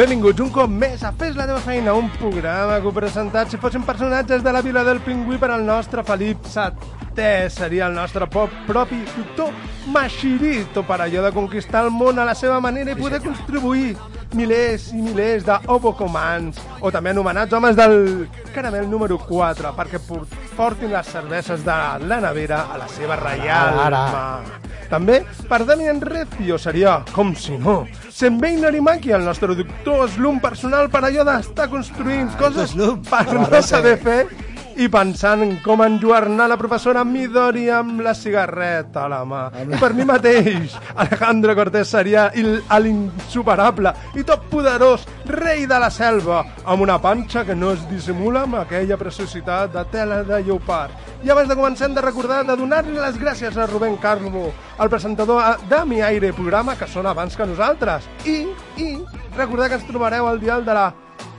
Benvinguts un cop més a Fes la teva feina, un programa que heu presentat si fossin personatges de la Vila del Pingüí per al nostre Felip VII. Seria el nostre pop propi doctor Machirito per allò de conquistar el món a la seva manera i poder contribuir milers i milers d'Obocommans, o també anomenats homes del caramel número 4, perquè por- portin les cerveses de la nevera a la seva reial Ara. mà. També per Damian Recio seria, com si no, Senbei Narimaki, el nostre doctor Slum personal per allò d'estar construint coses per no saber fer i pensant en com enlluernar la professora Midori amb la cigarreta a la mà. I per mi mateix, Alejandro Cortés seria l'insuperable i tot poderós rei de la selva, amb una panxa que no es dissimula amb aquella preciositat de tela de lleopard. I abans de començar hem de recordar de donar-li les gràcies a Rubén Carmo, el presentador de Mi Aire programa, que són abans que nosaltres. I, i recordar que ens trobareu al dial de la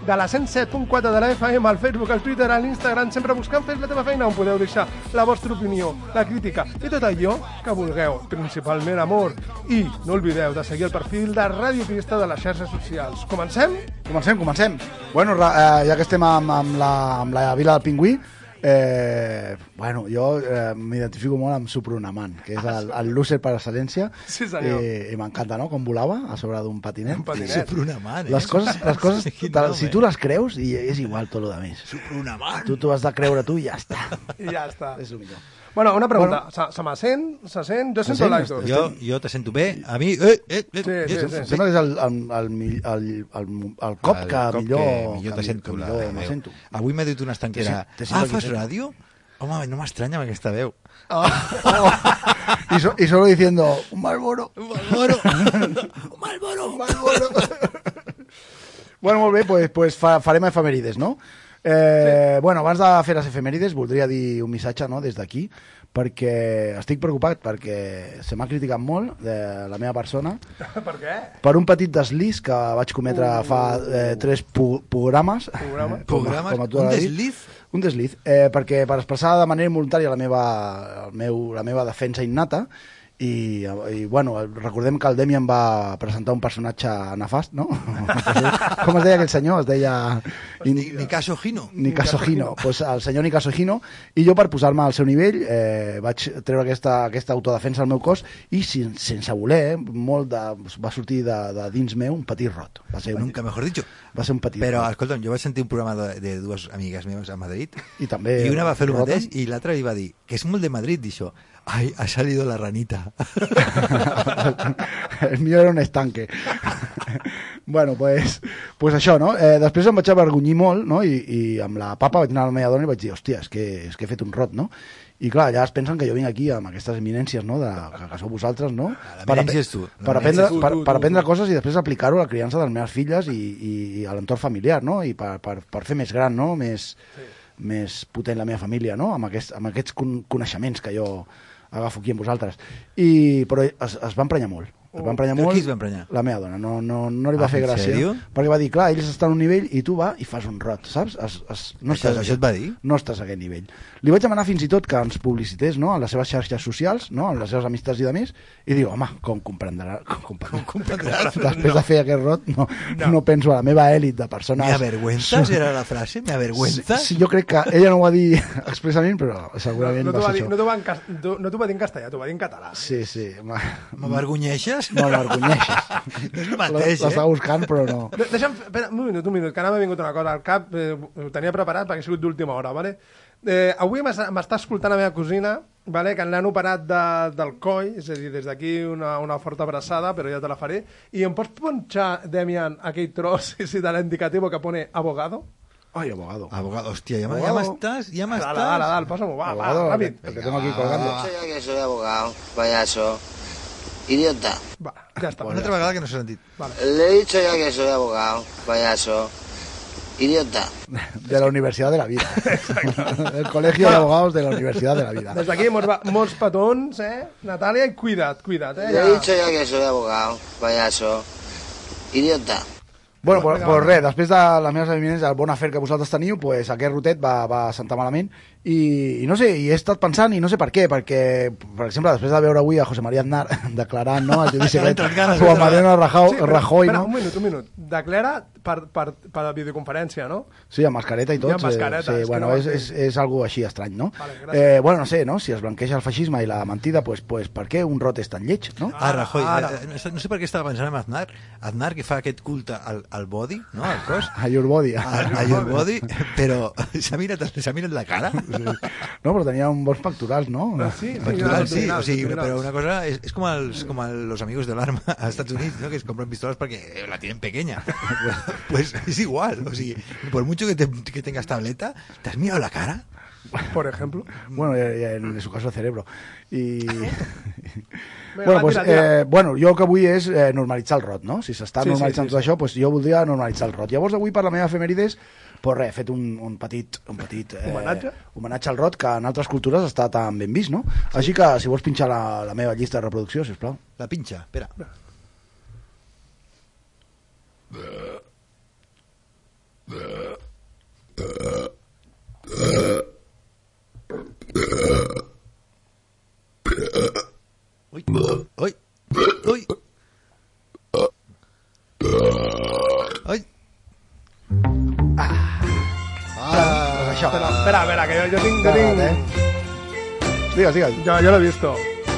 de la 107.4 de la FM, al Facebook, al Twitter, a l'Instagram, sempre buscant Fes la teva feina, on podeu deixar la vostra opinió, la crítica i tot allò que vulgueu, principalment amor. I no oblideu de seguir el perfil de Ràdio Pista de les xarxes socials. Comencem? Comencem, comencem. Bueno, eh, ja que estem amb, amb, la, amb la vila del pingüí, eh, bueno, jo eh, m'identifico molt amb Supronaman, que és el, el loser per excel·lència. Sí, senyor. I, i m'encanta, no?, com volava a sobre d'un patinet. Un patinet. Supronaman, eh? Les coses, les coses Quin te, nom, si eh? tu les creus, i és igual tot el de més. Supronaman. Tu t'ho has de creure tu i ja està. I ja està. és el millor. Bueno, una pregunta. Se, se me sent? Se sent? Jo sento sent? l'Aitor. Jo, jo te sento bé. A mi... Eh, eh, eh, Sí, eh, sí, sí. Sembla que és el, el, el, el, el, el cop El que cop millor, que millor te sento la millor me sento. Avui m'ha dit una estanquera. Te sento Ah, fas ràdio? Home, no m'estranya amb aquesta veu. Y, so- y solo diciendo, un Malboro. Un Malboro. Un Malboro. Bueno, molt bé, pues, pues fa, farem efemèrides, no? Eh, sí. Bueno, abans de fer les efemèrides, voldria dir un missatge no, des d'aquí, perquè estic preocupat, perquè se m'ha criticat molt de la meva persona per què? per un petit deslís que vaig cometre fa eh, tres programes. Programa? Com, Programes? com tu Un desliz? Un desliz, eh, perquè per expressar de manera involuntària la meva, el meu, la meva defensa innata, i, i bueno, recordem que el Demian va presentar un personatge nefast, no? Com es deia aquell senyor? Es deia... Ni, ni caso Gino. Nicaso Gino, pues el senyor Nicaso Gino, i jo per posar-me al seu nivell eh, vaig treure aquesta, aquesta autodefensa al meu cos i sen, sense voler, eh, molt de, va sortir de, de dins meu un petit rot. Va ser un, Nunca mejor dicho. va ser un petit Però, rot. escolta'm, jo vaig sentir un programa de, de dues amigues meves a Madrid I també i una va fer el mateix i l'altra li va dir que és molt de Madrid, d'això. Ai, ha salido la ranita. el mío era un estanque. bueno, pues, pues això, no? Eh, després em vaig avergonyir molt, no? I, I amb la papa vaig anar a la meva dona i vaig dir, hòstia, és que, és que he fet un rot, no? I clar, ja es pensen que jo vinc aquí amb aquestes eminències, no?, de, que, que sou vosaltres, no? L'eminència és tu. Per aprendre, tu, per, tu, per tu, aprendre tu. coses i després aplicar-ho a la criança de les meves filles i, i, i a l'entorn familiar, no? I per, per, per fer més gran, no?, més, més potent la meva família, no?, amb, aquest, amb aquests con coneixements que jo agafo aquí amb vosaltres. I, però es, es va emprenyar molt. Es va emprenyar molt. qui es va emprenyar? La meva dona. No, no, no li va Ah, fer gràcia. sèrio? Perquè va dir, clar, ells estan a un nivell i tu va i fas un rot, saps? Es, es, no Això- estàs a això et va dir? No estàs a aquest nivell. Li vaig demanar fins i tot que ens publicités no? en les seves xarxes socials, no? en les seves amistats i de més, i diu, home, com comprendrà, com comprendrà, comprendràs? Després de fer aquest rot, no, no. no penso a la meva èlit de persones... ¿Me avergüenzas? ¿Era la frase? ¿Me Sí, avergüenzas? sí, jo crec que ella no ho va dir expressament, però No, segurament no t'ho va va, ser dir, això. no t'ho va, en no, no va dir en castellà, t'ho va dir en català. Sí, sí. ma- ¿M'avergonyeixes? M'avergonyeixes. No és el mateix, L'estava eh? buscant, però no. De- Deixa'm, espera, un minut, un minut, que ara m'ha vingut una cosa al cap, eh, ho tenia preparat perquè ha sigut d'última hora, vale? Eh, avui m'es- m'està escoltant la meva cosina, vale? que l'han operat de, del coll, és a dir, des d'aquí una, una forta abraçada, però ja te la faré, i em pots punxar, Demian, aquell tros de l'indicativo que pone abogado? Ay, abogado. Abogado, hostia, ya, Abogado. me estás, ya me Dale, estás. dale, dale, pásame, va, va, Abogado, ràpid. que, tengo aquí colgando. ya que soy abogado, payaso, idiota. Va, ja està. Una altra vegada que no s'ha sentit. Le he dicho ya que soy abogado, payaso, idiota. De la Universidad de la Vida. El Colegio de Abogados de la Universidad de la Vida. Des d'aquí molts, va- molts petons, eh? Natàlia, i cuida't, cuida't, eh? Le he dicho ya que soy abogado, payaso, idiota. Bueno, pues, pues res, després de les meves evidències, el bon afer que vosaltres teniu, pues aquest rotet va, va sentar malament i, i no sé, i he estat pensant i no sé per què, perquè, per exemple, després de veure avui a José María Aznar declarant no, el judici ganes, o a Mariano Rajoy, però, Rajoy espera, no? un minut, un minut. Declara per, per, per videoconferència, no? Sí, amb mascareta i tot. I amb mascareta, sí, és bueno, no és, és, és algo així estrany, no? Vale, gràcies. eh, bueno, no sé, no? Si es blanqueja el feixisme i la mentida, pues, pues per què un rot és tan lleig, no? Ah, Rajoy. Ara. Eh, No sé, no sé per què estava pensant en Aznar. Aznar, que fa aquest culte al, al body, no? al cos, A your body. a, a your body, però s'ha mirat, mirat la cara. No, però tenia un bons pectorals, no? Sí, sí, Pectoral, sí, o sigui, però una cosa és, és com, els, com el, los amigos del arma a Estats Units, ¿no? que es compran pistolas porque la tienen pequeña. Pues, pues es igual, o sigui, por mucho que, te, que tengas tableta, ¿te has mirado la cara? Por ejemplo. Bueno, y- y en su caso el cerebro. I... Vinga, bueno, va, pues, tira, tira. eh, bueno, jo el que vull és eh, normalitzar el rot, no? Si s'està Sí, sí, normalitzant sí, tot sí. això, pues jo voldria normalitzar el rot. Llavors avui per la meva efemèrides pues res, he fet un, un petit, un petit eh, Homenatge? homenatge al rot que en altres cultures està tan ben vist, no? Així que si vols pinxar la, la meva llista de reproducció, sisplau. La pincha, espera. Uy, uy, uy. Uy. Espera, espera, que yo, yo Espera't, tinc eh? Digues, digues. yo, yo lo he visto.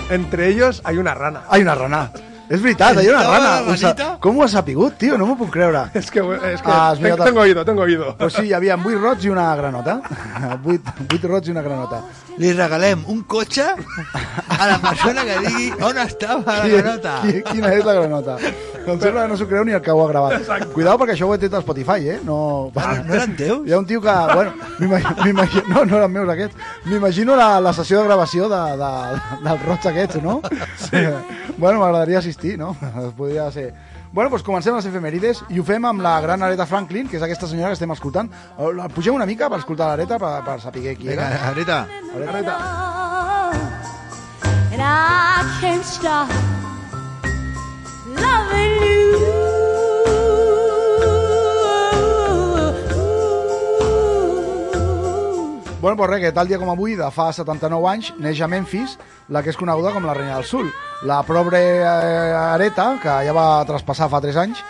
Entre ellos hay una rana. Hay una rana. És veritat, hi ha una rana. sa-? Com ho has sapigut, tio? No m'ho puc creure. Es que, es que Ah, has tengo, tengo oído, tengo oído. Pues sí, hi havia 8 rots i una granota. 8, 8 rots i una granota. Li regalem un cotxe a la persona que digui on estava la Qui- granota. qui- Quina és la granota? Em sembla que no s'ho creu ni el que ho ha gravat. Cuidado perquè això ho he tret a Spotify, eh? No, Ah, no eren teus? Hi ha un tio que... Bueno, m'imagino... No, no eren meus aquests. M'imagino la, la sessió de gravació de, de, dels rots aquests, no? Sí. Bueno, m'agradaria assistir, no? Podria ser... Bueno, doncs comencem les efemèrides i ho fem amb la gran Areta Franklin, que és aquesta senyora que estem escoltant. Eh, La pugem una mica per escoltar l'Areta, per, per saber qui Vinga, era. Areta. Areta. and I can't stop loving you. Bueno, pues res, que tal dia com avui, de fa 79 anys, neix a Memphis la que és coneguda com la Reina del Sul. La pobre eh, Areta, que ja va traspassar fa 3 anys,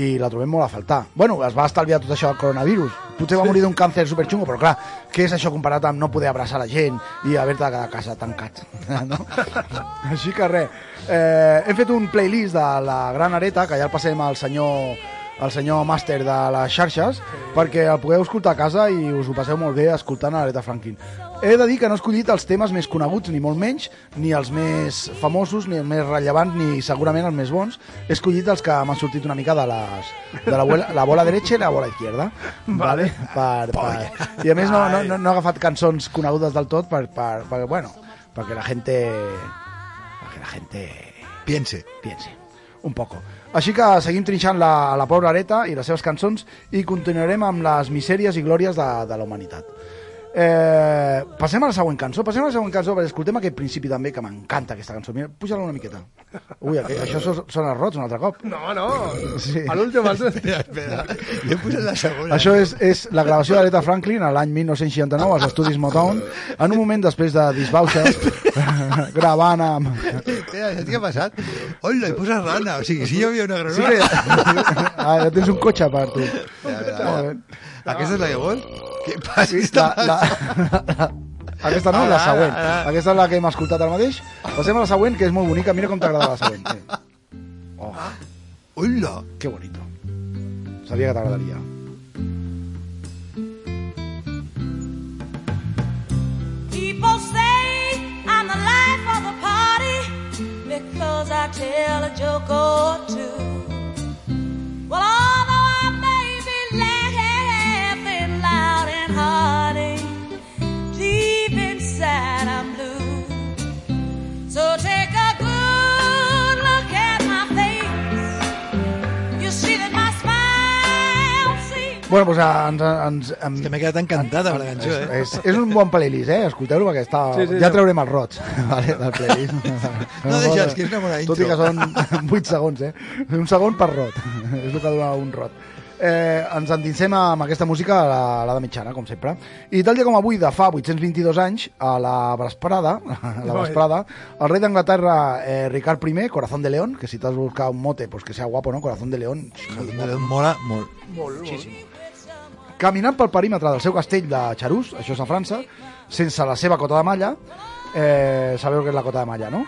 i la trobem molt a faltar. Bueno, es va estalviar tot això del coronavirus. Potser va morir d'un càncer superxungo, però clar, què és això comparat amb no poder abraçar la gent i haver-te de quedar a casa tancat? No? Així que res, eh, hem fet un playlist de la Gran Areta, que ja el passem al senyor el senyor màster de les xarxes perquè el pugueu escoltar a casa i us ho passeu molt bé escoltant Aretha Franklin. He de dir que no he escollit els temes més coneguts, ni molt menys, ni els més famosos, ni els més rellevants, ni segurament els més bons. He escollit els que m'han sortit una mica de, les, de la, bola, la bola dreta i la bola izquierda. Vale. Per, per, I a més no, no, no, no he agafat cançons conegudes del tot per, per, per, bueno, perquè la gente... Perquè la gente Piense. piense un poco. Així que seguim trinxant la, la pobra Areta i les seves cançons i continuarem amb les misèries i glòries de, de la humanitat. Eh, passem a la següent cançó, passem a la següent cançó, perquè escoltem aquest principi també, que m'encanta aquesta cançó. Mira, puja-la una miqueta. Ui, aqu- això són, són els rots un altre cop. No, no. Sí. A l'últim... al- Espera, espera. Jo he posat la segona. Això és, és la gravació d'Aretha Franklin a l'any 1969 als estudis Motown, en un moment després de Disbauxa, gravant amb... Espera, saps què ha passat? Hola, he posat rana. O sigui, si jo havia una Sí granota... que... Ah, ja tens un cotxe per tu. A veure, a Molt veure. bé. Aquesta és la que vols? Què passa? La, la, aquesta no, la Ara, següent. ara. Aquesta és la que hem escoltat ara mateix. Passem a la següent, que és molt bonica. Mira com t'agrada la següent. Sí. Oh, Hola! que bonito. Sabia que t'agradaria. People say I'm the life of the party because I tell a joke or two. Well, although inside I'm blue. So take a good look at my face. You see that my smile seems Bueno, doncs ens... ens, ens Que m'he quedat encantat amb la cançó, eh? és, és un bon playlist, eh? Escolteu-lo perquè està... Sí, sí, ja sí. traurem els rots vale, del playlist. No deixes, que és una bona Tot i intro. que són 8 segons, eh? Un segon per rot. és el que dura un rot. Eh, ens endinsem amb aquesta música a la- a l'edat mitjana, com sempre. I tal dia com avui, de fa 822 anys, a la vesprada, a la vesprada, el rei d'Anglaterra, eh, Ricard I, Corazón de León, que si t'has de buscar un mote, pues que sea guapo, ¿no? Corazón de León. Mola molt. Caminant pel perímetre del seu castell de Charús, això és a França, sense la seva cota de malla, eh, sabeu què és la cota de malla, no?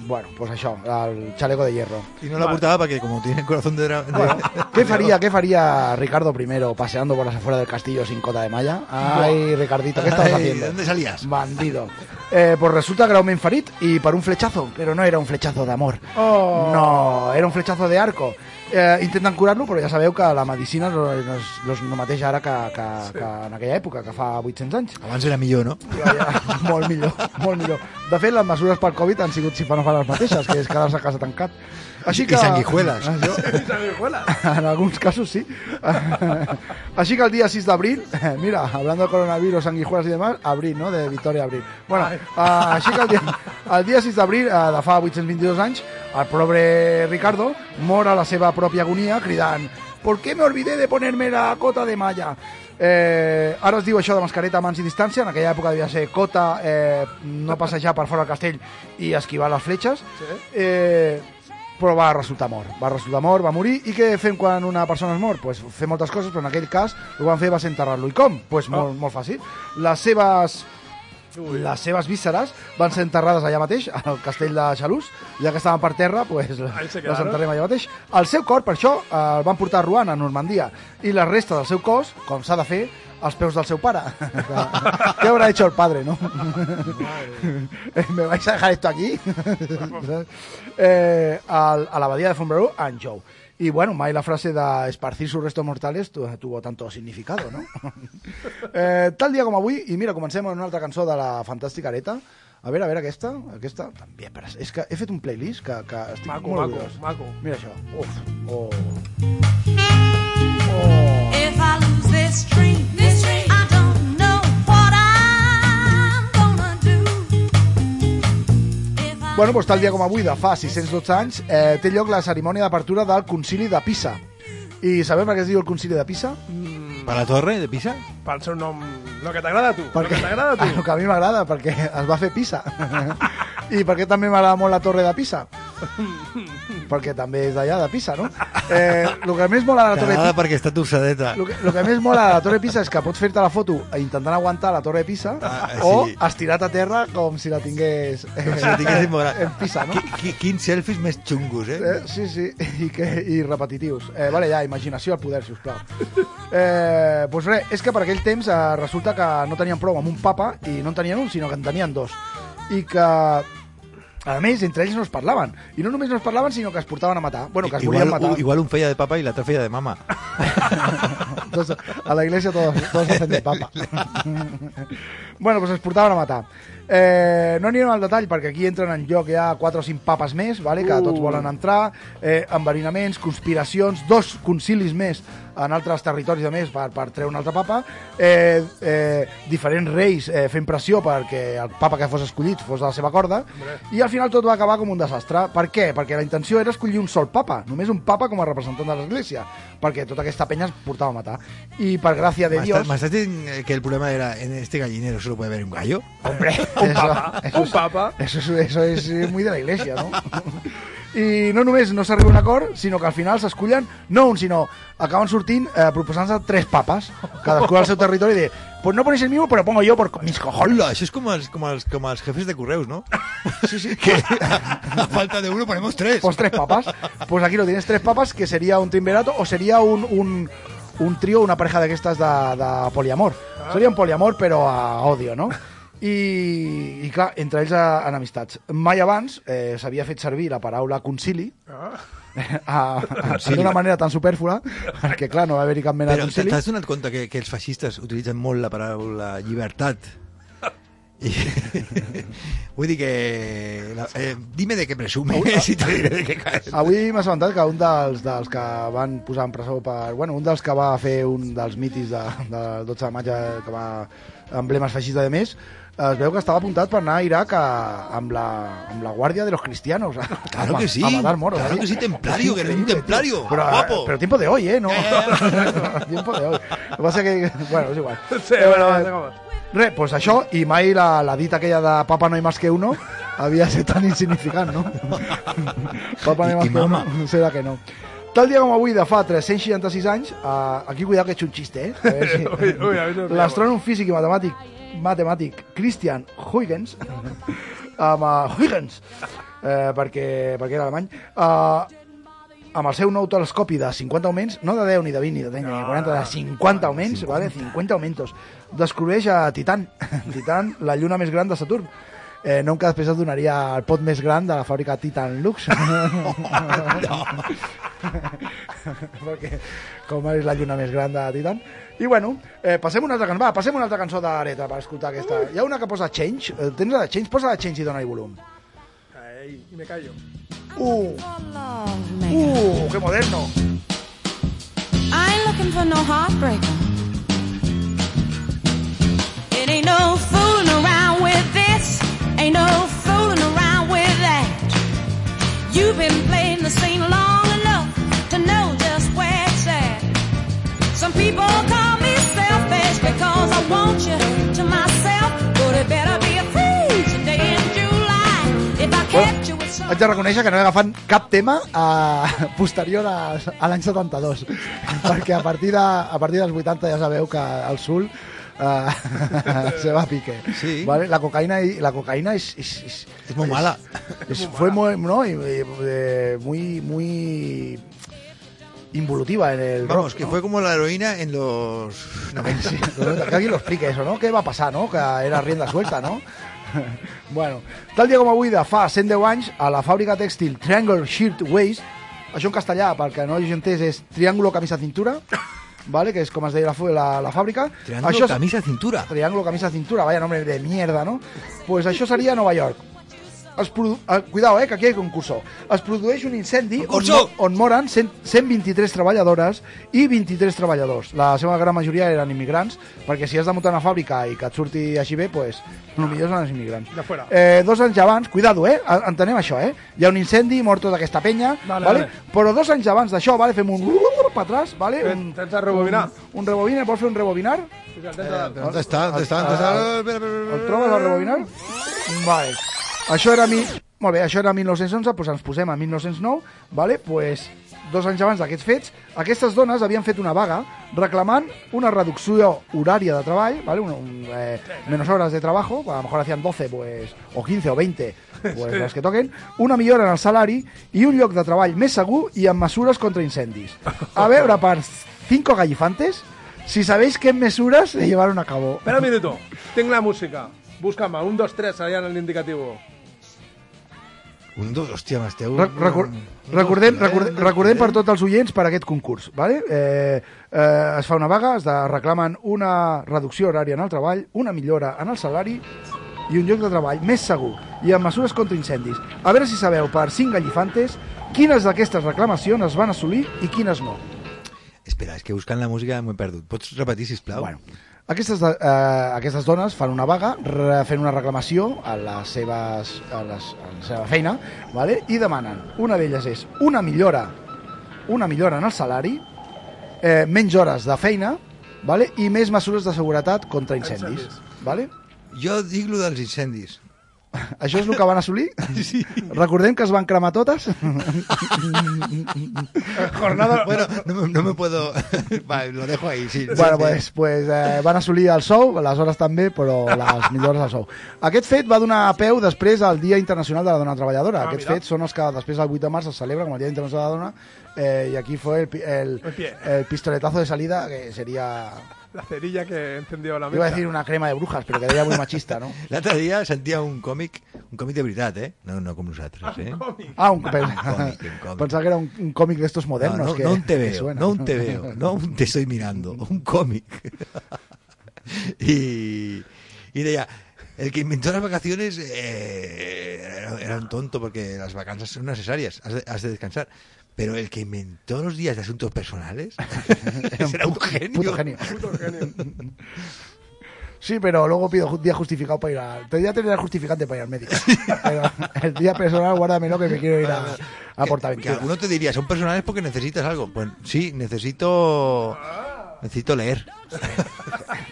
Bueno, pues això, el chaleco de hierro. Y no la portaba porque como tiene el corazón de... dra- de- ¿Qué faría, ¿Qué faría Ricardo I paseando por las afueras del castillo sin cota de malla? Ay, Ricardito, ¿qué estabas Ay, haciendo? ¿Dónde salías? Bandido. Eh, pues resulta que era un menfarit y por un flechazo, pero no era un flechazo de amor. Oh. No, era un flechazo de arco. Eh, intenten curar-lo, però ja sabeu que la medicina no, no, és, no és el mateix ara que, que, que en aquella època, que fa 800 anys. Abans era millor, no? Ja, ja, molt millor, molt millor. De fet, les mesures pel Covid han sigut, si fa no fa les mateixes, que és quedar-se a casa tancat. Així I que... sanguijueles. Això, en alguns casos sí. Així que el dia 6 d'abril, mira, hablando de coronavirus, sanguijuelas y demás, abril, ¿no? De Victoria Abril. Bueno, uh, així que el dia, el dia 6 d'abril, uh, de fa 822 anys, el pobre Ricardo mor a la seva pròpia agonia cridant ¿Por qué me olvidé de ponerme la cota de malla? Eh, ara es diu això de mascareta a mans i distància, en aquella època devia ser cota, eh, no passejar per fora del castell i esquivar les fletxes. Eh, però va resultar mort. Va resultar mort, va morir. I què fem quan una persona es mor? Pues fer moltes coses, però en aquell cas el que van fer va ser enterrar-lo. I com? Pues molt, molt fàcil. Les seves les seves vísceres van ser enterrades allà mateix, al castell de Xalús, ja que estaven per terra, pues, les enterrem allà mateix. El seu cor, per això, eh, el van portar a Rouen, a Normandia, i la resta del seu cos, com s'ha de fer, als peus del seu pare. Què haurà hecho el padre, no? ¿Me vais a dejar esto aquí? eh, al- a l'abadia de Fontbrú, a Anjou. Y bueno, mai la frase de esparcir sus restos mortales tu- tuvo tanto significado, no? eh, tal dia com avui, i mira, comencem amb una altra cançó de la fantàstica Areta. A veure, a veure, aquesta, aquesta també, però és que he fet un playlist que, que estic Maco, molt maco, orgullós. maco. Mira això. Uf. Oh. If I lose this dream, Bueno, doncs tal dia com avui, de fa 612 anys, eh, té lloc la cerimònia d'apertura del concili de Pisa. I sabeu per què es diu el concili de Pisa? ¿Para la torre de Pisa? Pel seu nom... Lo que t'agrada a tu. Perquè, Lo que t'agrada a tu. el que a mi m'agrada, perquè es va fer Pisa. I perquè també m'agrada molt la torre de Pisa. perquè també és d'allà, de Pisa, no? Eh, el que més mola de la torre Pisa... perquè està torçadeta. El que, el que més mola de la Torre de Pisa és que pots fer-te la foto intentant aguantar la Torre de Pisa Ah, o sí. estirat a terra com si la tingués, eh, Com si la tinguéssim vora. en Pisa, no? Qui- qui- Quins selfies més xungos, eh? Eh, sí, sí, i, que, i repetitius. Eh, vale, ja, imaginació al poder, sisplau. Eh, doncs res, és que per aquell temps eh, resulta que no tenien prou amb un papa i no en tenien un, sinó que en tenien dos. I que, a més, entre ells no es parlaven. I no només no es parlaven, sinó que es portaven a matar. Bueno, que es volien Igual, matar. igual un feia de papa i l'altre feia de mama. Tots, a la iglesia todos, todos hacen de papa. bueno, pues es portaven a matar. Eh, no anirem al detall perquè aquí entren en joc ja 4 o 5 papes més, vale? que tots volen entrar, eh, enverinaments, conspiracions, dos concilis més en altres territoris de més per, per treure un altre papa, eh, eh, diferents reis eh, fent pressió perquè el papa que fos escollit fos de la seva corda, i al final tot va acabar com un desastre. Per què? Perquè la intenció era escollir un sol papa, només un papa com a representant de l'església, perquè tota aquesta penya es portava a matar. I per gràcia de ¿Me Dios... estás- me estás diciendo que el problema era en este gallinero solo puede haber un gallo? Hombre, Un eso- papa, eso un es- papa. Eso es, eso es eh, muy de la iglesia, ¿no? I no només no s'arriba a un acord, sinó que al final s'escullen, no un, sinó acaben sortint eh, proposant-se tres papes, cadascú al seu territori, de, pues no ponéis el mismo, pero pongo yo por mis cojones. Hola, eso es como los, como los, como los jefes de correos, ¿no? Sí, sí. Que a falta de uno ponemos tres. Pues tres papas. Pues aquí lo tienes, tres papas, que sería un triunvirato o sería un, un, un trío, una pareja d'aquestes de, de poliamor. Seria un poliamor, però a odio, no? I, i clar, entre ells a, enemistats. Mai abans eh, s'havia fet servir la paraula concili Ah. a, a, d'una manera tan superflua, perquè clar, no va haver-hi cap mena de Però concili. t'has donat compte que, que els feixistes utilitzen molt la paraula llibertat? I, vull dir que... La, eh, dime de què presume, si te diré de què caes. Avui m'ha assabentat que un dels, dels que van posar en presó per... Bueno, un dels que va fer un dels mitis de, del 12 de maig eh, que va emblemes feixistes de més, es veu que estava apuntat per anar a Irak a, amb, la, amb la guàrdia de los cristianos. A, Claro a- que sí, A matar moros. claro ahí. que sí, templario, que eres un templario, tío. Pero, guapo. pero tiempo de hoy, ¿eh? No, tiempo de hoy. Lo que pasa que... Bueno, és igual. Sí, bueno, va, dejamos. Res, pues això, i mai la, la dita aquella de papa no hay más que uno havia de ser tan insignificant, no? papa no hay I- más i que mama. uno, serà que no. Tal dia com avui, de fa 366 anys, eh, aquí cuidado que he hecho un xiste, eh? A veure si- L'astrònom físic i matemàtic, matemàtic Christian Huygens, amb uh, Huygens, eh, perquè, perquè era alemany, eh, amb el seu nou telescopi de 50 augments, no de 10 ni de 20 ni de 30 ni de 40, de 50 augments, 50, vale? 50 aumentos, descobreix a Titan, Titan, la lluna més gran de Saturn. Eh, nom que després es donaria el pot més gran de la fàbrica Titan Lux. Perquè com és la lluna més gran de Titan. I bueno, eh, passem una altra cançó. Va, passem una altra cançó d'Areta per escoltar aquesta. Hi ha una que posa Change. Eh, tens la de Change? Posa la Change i dona-hi volum. Ay, y me callo. Uh, uh, que moderno. I ain't looking for no heartbreaker. It ain't no fooling around with this. Ain't no fooling around with that. You've been playing Haig de reconèixer que no he agafat cap tema a, posterior a, a l'any 72, perquè a partir, de, a partir dels 80 ja sabeu que el sul uh, se va a pique. Sí. ¿Vale? La cocaína, y- la cocaína es, es, es- Es muy mala. es- fue muy, no, y- y- eh, muy, muy involutiva en el Vamos, rock, que ¿no? fue como la heroína en los 90. Sí, que alguien lo explique eso, no? Què va passar, no? Que era rienda suelta, no? bueno, tal dia com avui de fa 110 anys, a la fàbrica tèxtil Triangle Shirt Waist, això en castellà, pel que no hagi entès, és Triángulo Camisa Cintura, vale? que és com es deia la, la, la fàbrica. Triángulo, Això és- camisa, cintura. Triángulo Camisa Cintura, vaya nombre de mierda, no? Pues això seria Nova York. Es produ... eh, Cuidao, eh, que aquí hi ha concurso. Es produeix un incendi on, mo- on moren 100, 123 treballadores i 23 treballadors. La seva gran majoria eren immigrants, perquè si has de muntar una fàbrica i que et surti així bé, pues, el millor són els immigrants. De fora. Eh, dos anys abans, cuidado, eh, entenem això, eh? Hi ha un incendi, mort tota aquesta penya, Vale, vale, vale. però dos anys abans d'això, vale, fem un per atrás, vale? Tens- Un, tens de rebobinar. Un, un rebobine, vols fer un rebobinar? ¿Dónde está? ¿Dónde está? Espera, espera, espera. El trobes al rebobinar? Vale. Això era mi... Molt bé, això era 1911, doncs ens posem a 1909, vale? pues, dos anys abans d'aquests fets, aquestes dones havien fet una vaga reclamant una reducció horària de treball, ¿vale? un, un, eh, menos horas de trabajo, a lo mejor hacían 12 pues, o 15 o 20, pues, les que toquen, una millora en el salari i un lloc de treball més segur i amb mesures contra incendis. A veure, per cinco gallifantes, si sabéis qué mesures se llevaron a cabo. Espera un minuto. Tengo la música. Búscame. Un, dos, tres, allá en el indicativo. Un, dos, hòstia, m'esteu... Re recor recordem, recordem, recordem per tots els oients per aquest concurs. Vale? Eh, eh, es fa una vaga, es de, reclamen una reducció horària en el treball, una millora en el salari i un lloc de treball més segur i amb mesures contra incendis. A veure si sabeu per cinc gallifantes quines d'aquestes reclamacions es van assolir i quines no. Espera, és que buscant la música m'ho he perdut. Pots repetir, sisplau? Bueno, aquestes, eh, aquestes dones fan una vaga fent una reclamació a, les seves, a, les, a la seva feina vale? i demanen, una d'elles és una millora una millora en el salari eh, menys hores de feina vale? i més mesures de seguretat contra incendis. Incendis. Vale? Jo dic lo dels incendis. Això és el que van assolir? Sí. Recordem que es van cremar totes? Jornada... Bueno, no, me- no me puedo... Vale, lo dejo ahí, sí. Bueno, Sí, pues, pues eh, van assolir el sou, les hores també, però les millores del sou. Aquest fet va donar peu després al Dia Internacional de la Dona Treballadora. Ah, Aquests mira. fets són els que després del 8 de març es celebra com el Dia Internacional de la Dona eh, y aquí fue el, el, El el pistoletazo de salida que sería... La cerilla que encendió la Iba a decir una crema de brujas, però quedaria muy machista, no? L'altre dia sentia un còmic, un còmic de veritat, eh? No, no com nosaltres, eh? Ah, un, còmic. Pensaba que era un, un cómic de estos No, modernos. no, que, no un te que veo, suena. no un te veo, no un te estoy mirando, un cómic. y, y deia, el que inventó las vacaciones eh, era, era un tonto porque las vacanzas son necesarias, has de, has de descansar. Pero el que inventó los días de asuntos personales era un genio. Puto genio. Puto genio. Sí, pero luego pido un día justificado para ir al... Te día tener justificante para ir al médico. Pero el día personal, guárdamelo que me quiero ir a, a Que, que Portaventura. alguno te diría, son personales porque necesitas algo. Pues sí, necesito necesito leer.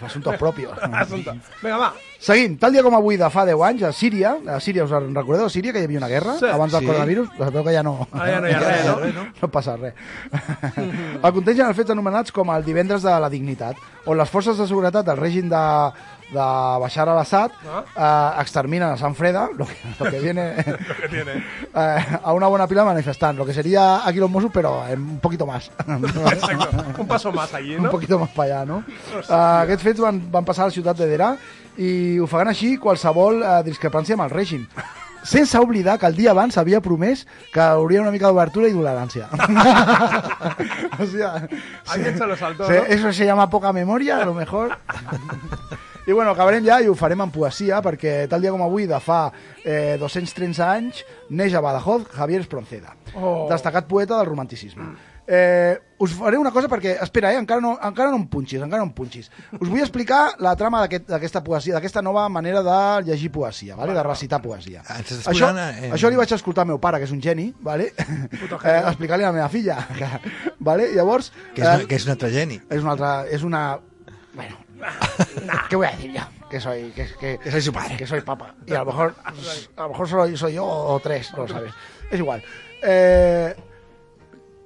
Assuntos propios. Assumpte. Vinga, va. Seguim, tal dia com avui de fa 10 anys, a Síria, a Síria, us en recordeu, a Síria, que hi havia una guerra Sí. abans del Sí. coronavirus? Sabeu que ja no... Ara ja no hi ha res, no? No passa res. el els fets anomenats com el divendres de la dignitat, on les forces de seguretat del règim de, de Bashar al-Assad eh, exterminen a Sant Freda, lo que, lo que viene Lo que tiene. eh, a una buena pila de manifestantes, lo que sería aquí los Mossos, pero en un poquito más. Exacto. Un paso más allí, un no? poquito més per allà, no? Uh, aquests fets van, van passar a la ciutat de Derà i ofegant així qualsevol uh, discrepància amb el règim. Sense oblidar que el dia abans havia promès que hauria una mica d'obertura i tolerància. o sea, Alguien se lo saltó, se- ¿no? Eso se llama poca memoria, a lo mejor. I bueno, acabarem ja i ho farem en poesia perquè tal dia com avui, de fa eh, 230 anys, neix a Badajoz Javier Espronceda, Oh. destacat poeta del romanticisme. Eh, us faré una cosa perquè, espera, eh, encara, no, encara no em punxis, encara no em punxis. Us vull explicar la trama d'aquest- d'aquesta poesia, d'aquesta nova manera de llegir poesia, vale? de recitar poesia. Ah, Això, posant, eh, això li vaig escoltar al meu pare, que és un geni, vale? eh, explicar-li a la meva filla. Que, vale? Llavors, Que és, eh, que és un altre geni. es una otra, es una bueno, ¿qué voy a decir yo? Que soy que, que, Que soy su padre. que soy papa y a lo mejor a lo mejor solo soy yo o tres, no lo sabes. És igual. Eh,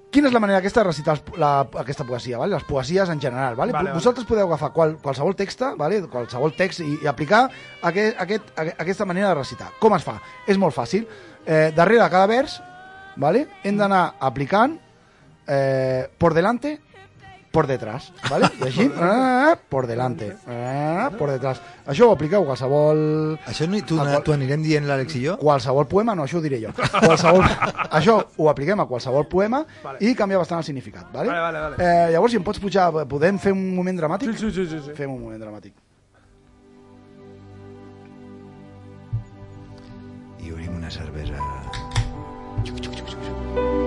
Quina és la manera aquesta de recitar els- la, aquesta poesia, vale? les poesies en general? Vale? Vale, vale. Vosaltres podeu agafar qual, qualsevol text, vale? qualsevol text i, i aplicar aquest, aquest, aquest, aquesta manera de recitar. Com es fa? És molt fàcil. Eh, darrere de cada vers vale? hem d'anar aplicant eh, por delante, por detrás, ¿vale? I així, ah, por delante, ah, por detrás. Això ho apliqueu a qualsevol... Això no, tu, a qual- tu anirem dient l'Àlex i jo? Qualsevol poema, no, això ho diré jo. Qualsevol, això ho apliquem a qualsevol poema Vale. i canvia bastant el significat, vale? Vale, vale, vale. Eh, llavors, si em pots pujar, podem fer un moment dramàtic? Sí, sí, sí, sí, sí. Fem un moment dramàtic. I obrim una cervesa. Poema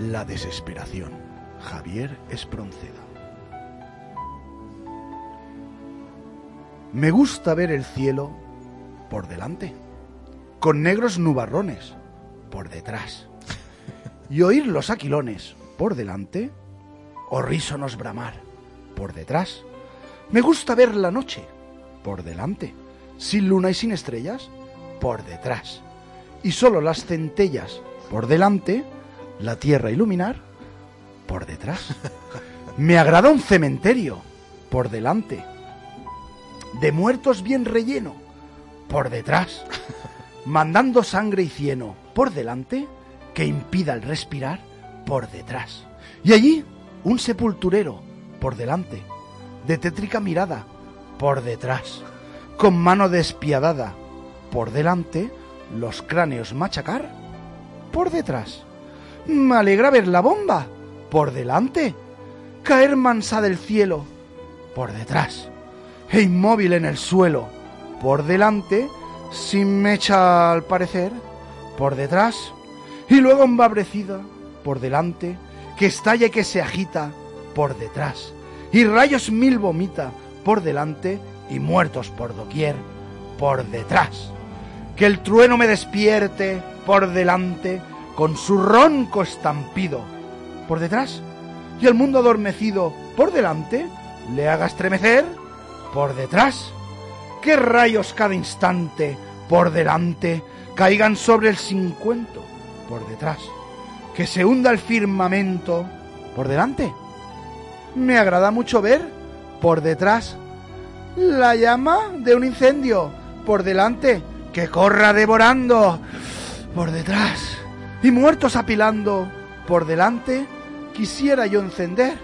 La desesperación. Javier Espronceda. Me gusta ver el cielo por delante, con negros nubarrones por detrás, y oír los aquilones por delante, horrísonos bramar por detrás. Me gusta ver la noche por delante, sin luna y sin estrellas por detrás, y solo las centellas por delante, la tierra iluminar por detrás. Me agrada un cementerio por delante, de muertos bien relleno por detrás, mandando sangre y cieno por delante que impida el respirar por detrás. Y allí un sepulturero por delante, de tétrica mirada por detrás, con mano despiadada por delante, los cráneos machacar por detrás. Me alegra ver la bomba. Por delante, caer mansa del cielo. Por detrás, e inmóvil en el suelo. Por delante, sin mecha al parecer, por detrás, y luego embabrecida. Por delante, que estalla y que se agita. Por detrás, y rayos mil vomita. Por delante, y muertos por doquier. Por detrás. Que el trueno me despierte. Por delante, con su ronco estampido por detrás, y el mundo adormecido por delante le haga estremecer por detrás. Que rayos cada instante por delante caigan sobre el cincuento por detrás. Que se hunda el firmamento por delante. Me agrada mucho ver por detrás la llama de un incendio por delante que corra devorando por detrás y muertos apilando por delante quisiera yo encender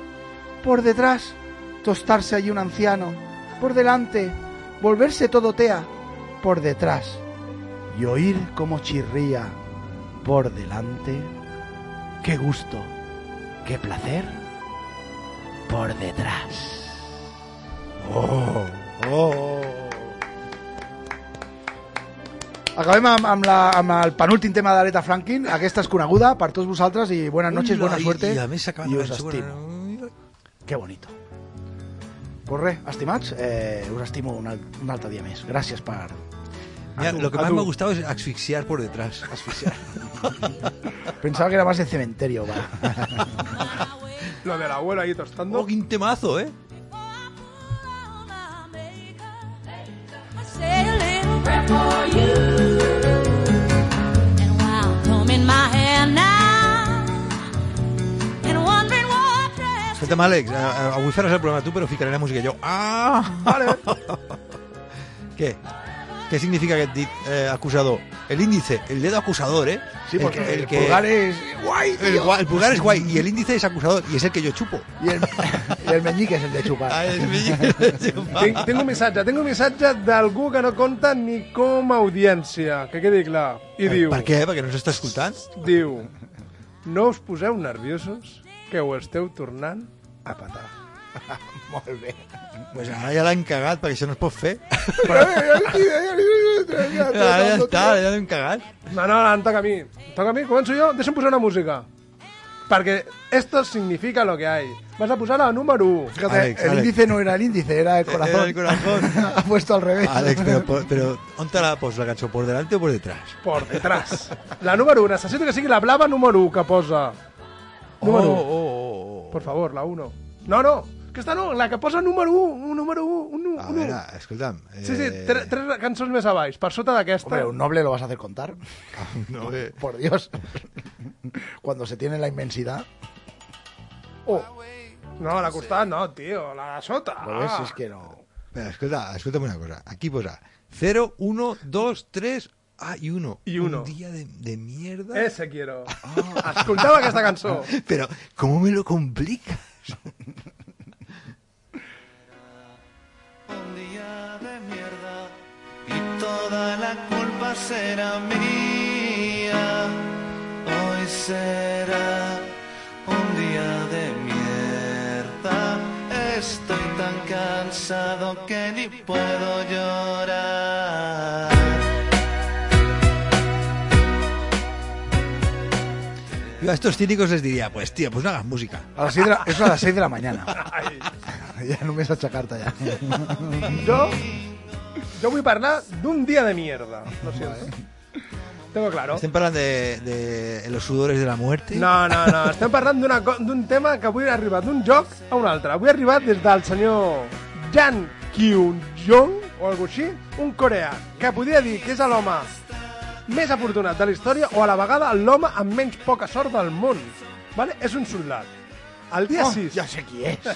por detrás tostarse allí un anciano por delante volverse todo tea por detrás y oír como chirría por delante qué gusto qué placer por detrás Oh, oh. Acabem amb, amb, la, amb el penúltim tema d'Aretha Franklin. Aquesta és coneguda per tots vosaltres i buenas noches, buena i- suerte. I a més s'acaba la segona. estimo. Que bonito. Pues res, estimats, eh, us estimo un, un altre dia més. Gràcies per... Mira, tu, lo que más me ha gustado es asfixiar por detrás. Asfixiar. Pensaba que era más de cementerio, va. Lo del abuelo ahí tostando. Oh, quin temazo, ¿eh? For you. Escolta'm, Àlex, eh, eh, avui faràs el programa tu, però ficaré la música jo. Ah! Vale. Què? Què significa aquest dit eh, acusador? El índice, el dedo acusador, ¿eh? Sí, el, que- el pulgar es guay, El, el pulgar es guay y el índice es acusador y es el que yo chupo. Y el, y el meñique es el de chupar. Ah, el meñique de chupar. Tinc, tinc un missatge, tinc un missatge d'algú que no compta ni com a audiència, que quedi clar. I diu, Per què? Perquè no s'està escoltant? diu, no us poseu nerviosos, que ho esteu tornant a patar. Molt bé. Pues ara ja l'han cagat, perquè això no es pot fer. ja Ara ja està, ja l'hem cagat. No, no, em toca a mi. Em toca a mi, començo jo? Deixa'm posar una música. Perquè esto significa lo que hay. Vas a posar la número 1. Fíjate, Alex, el Alex. índice no era el índice, era el corazón. Era el corazón. ha puesto al revés. Àlex, però, però, però on te la pos, la cançó? ¿Por delante o por detrás? Por detrás. La número 1. Necessito que sigui la blava número 1 que posa. Número oh, 1. oh, oh. Por favor, la 1. No, no. Aquesta no, la que posa número 1. Un número 1. Un, un, A un, veure, escolta'm. Eh, Sí, sí, tre, tres cançons més a baix, per sota d'aquesta. Hombre, un noble lo vas a hacer contar. No, eh. Por Dios. Cuando se tiene la inmensidad. Oh. No, la costat no, tio, la de sota. Lo ves, es que no. Espera, escolta, escolta'm una cosa. Aquí posa 0, 1, 2, 3... Ah, y 1. Y uno. Un día de, de mierda. Ese quiero. Escoltava aquesta cançó. Pero, ¿cómo me lo complicas? un día de mierda y toda la culpa será mía. Hoy será un día de mierda. Estoy tan cansado que ni puedo llorar. Yo a estos cínicos les diría, pues tío, pues no hagas música. A las seis de la, eso a las 6 de la mañana. ya només aixecar-te ja. Jo, jo vull parlar d'un dia de mierda. Lo siento. Tengo claro. Estem parlant de, de los sudores de la muerte. No, no, no. Estem parlant d'una co- d'un tema que avui ha arribat d'un joc a un altre. Avui ha arribat des del senyor Jan Kyung-jong, o alguna així, un coreà, que podria dir que és l'home més afortunat de la història o a la vegada l'home amb menys poca sort del món. Vale? És un soldat. El dia Oh, 6... ja sé qui és.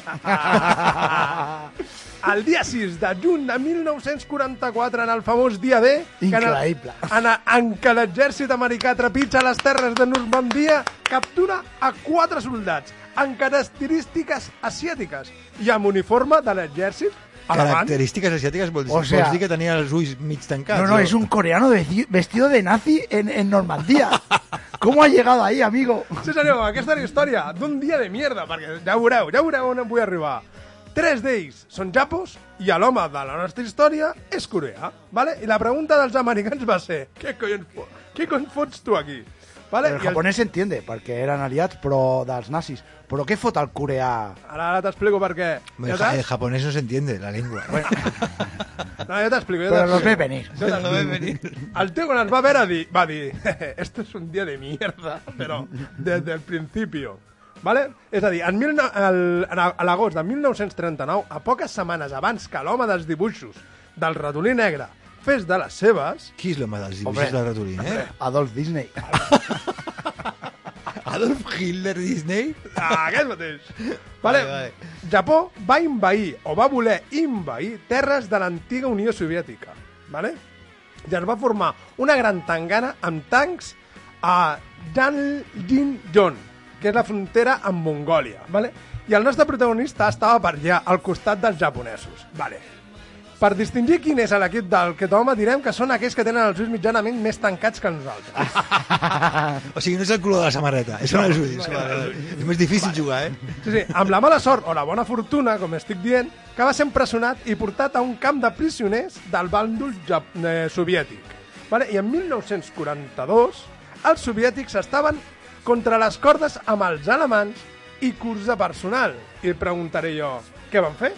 el dia 6 de juny de 1944, en el famós dia D, que en, el, Increïble. en, en què l'exèrcit americà trepitja les terres de Normandia, captura a quatre soldats amb característiques asiàtiques i amb uniforme de l'exèrcit alemany. Característiques asiàtiques vol dir, O sea- vols dir que tenia els ulls mig tancats. No, no, o- es un coreano vesti- vestido de nazi en, en Normandía. ¿Cómo ha llegado ahí, amigo? Sí, senyor, aquesta és la història d'un dia de mierda, perquè ja veureu, ja veureu on em vull arribar. Tres d'ells són japos i a l'home de la nostra història és Corea, ¿vale? I la pregunta dels americans va ser què collons, què cony fots tu aquí? ¿Vale? El I japonès s'entiende, perquè eren aliats però dels nazis. Però què fot el coreà? Ara, ara t'explico per què. El, Ja ja el japonès no se entiende, la lengua. Bueno, No, ja t'explico. Ja Però los ve venir. Jo t'explico. El tio quan ens va veure dir, va dir, esto es un día de mierda, però desde el principio. ¿Vale? És a dir, en mil, no- el, a l'agost de 1939, a poques setmanes abans que l'home dels dibuixos del ratolí negre fes de les seves, qui és l'home dels dibuixos del ratolí, eh? Adolf Disney. Adolf Hitler Disney? Ah, aquest mateix. Vale, Vale, vale. Japó va invair, o va voler invair, terres de l'antiga Unió Soviètica. Vale? I es va formar una gran tangana amb tancs a Janljin-jon, que és la frontera amb Mongòlia. Vale? I el nostre protagonista estava per allà, al costat dels japonesos. Vale. Per distingir quin és l'equip del que home direm que són aquells que tenen els ulls mitjanament més tancats que nosaltres. O sigui, no és el color de la samarreta, és són els ulls. Vale, vale. És més difícil jugar, eh? Sí, sí, amb la mala sort o la bona fortuna, com estic dient, que va ser empresonat i portat a un camp de prisioners del bàndol eh, soviètic. Vale? I en 1942 els soviètics estaven contra les cordes amb els alemans i curs de personal. I preguntaré jo, què van fer?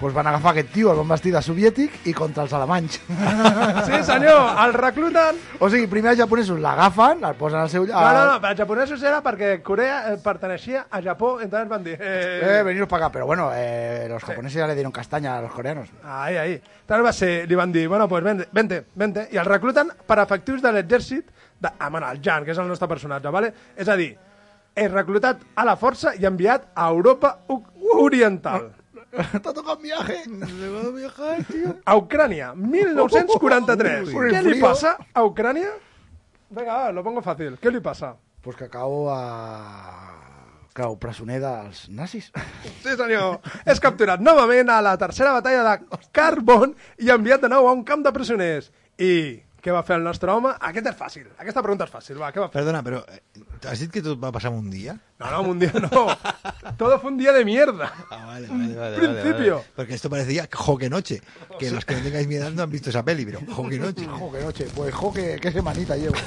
Pues van agafar aquest tio, el van vestir de soviètic i contra els alemanys. Sí, senyor, el recluten... O sigui, primer els japonesos l'agafen, el posen al seu... No, no, no, els japonesos era perquè Corea eh, perteneixia a Japó, entonces van dir... Eh, Eh, veniros para acá. Pero bueno, eh, los japoneses ya le dieron castaña a los coreanos. Ahí, ahí. Tal va ser, li van dir, bueno, pues vente, vente, vente, i el recluten per efectius de l'exèrcit de, ah, bueno, el Jan, que és el nostre personatge, vale? És a dir, és reclutat a la força i enviat a Europa Oriental. Te ha tocado un viaje. A Ucrània, 1943. Por el Què li passa a Ucrània? Venga, va, lo pongo fácil. Què li passa? Pues que acabo a... Cau, presoner dels nazis. Sí, senyor. És capturat novament a la tercera batalla de Carbon i enviat de nou a un camp de presoners. I què va fer el nostre home? Aquest és fàcil. Aquesta pregunta és fàcil. Va, què va fer? Perdona, però eh, has dit que tot va passar en un dia? No, no, un día no. Todo fue un día de mierda. Ah, vale, vale, vale. principio. vale. Porque esto parecía Joque Noche. Que los que no tengáis miedo no han visto esa peli, pero Joque Noche. Jo, que noche. Pues jo, que, que semanita llevo.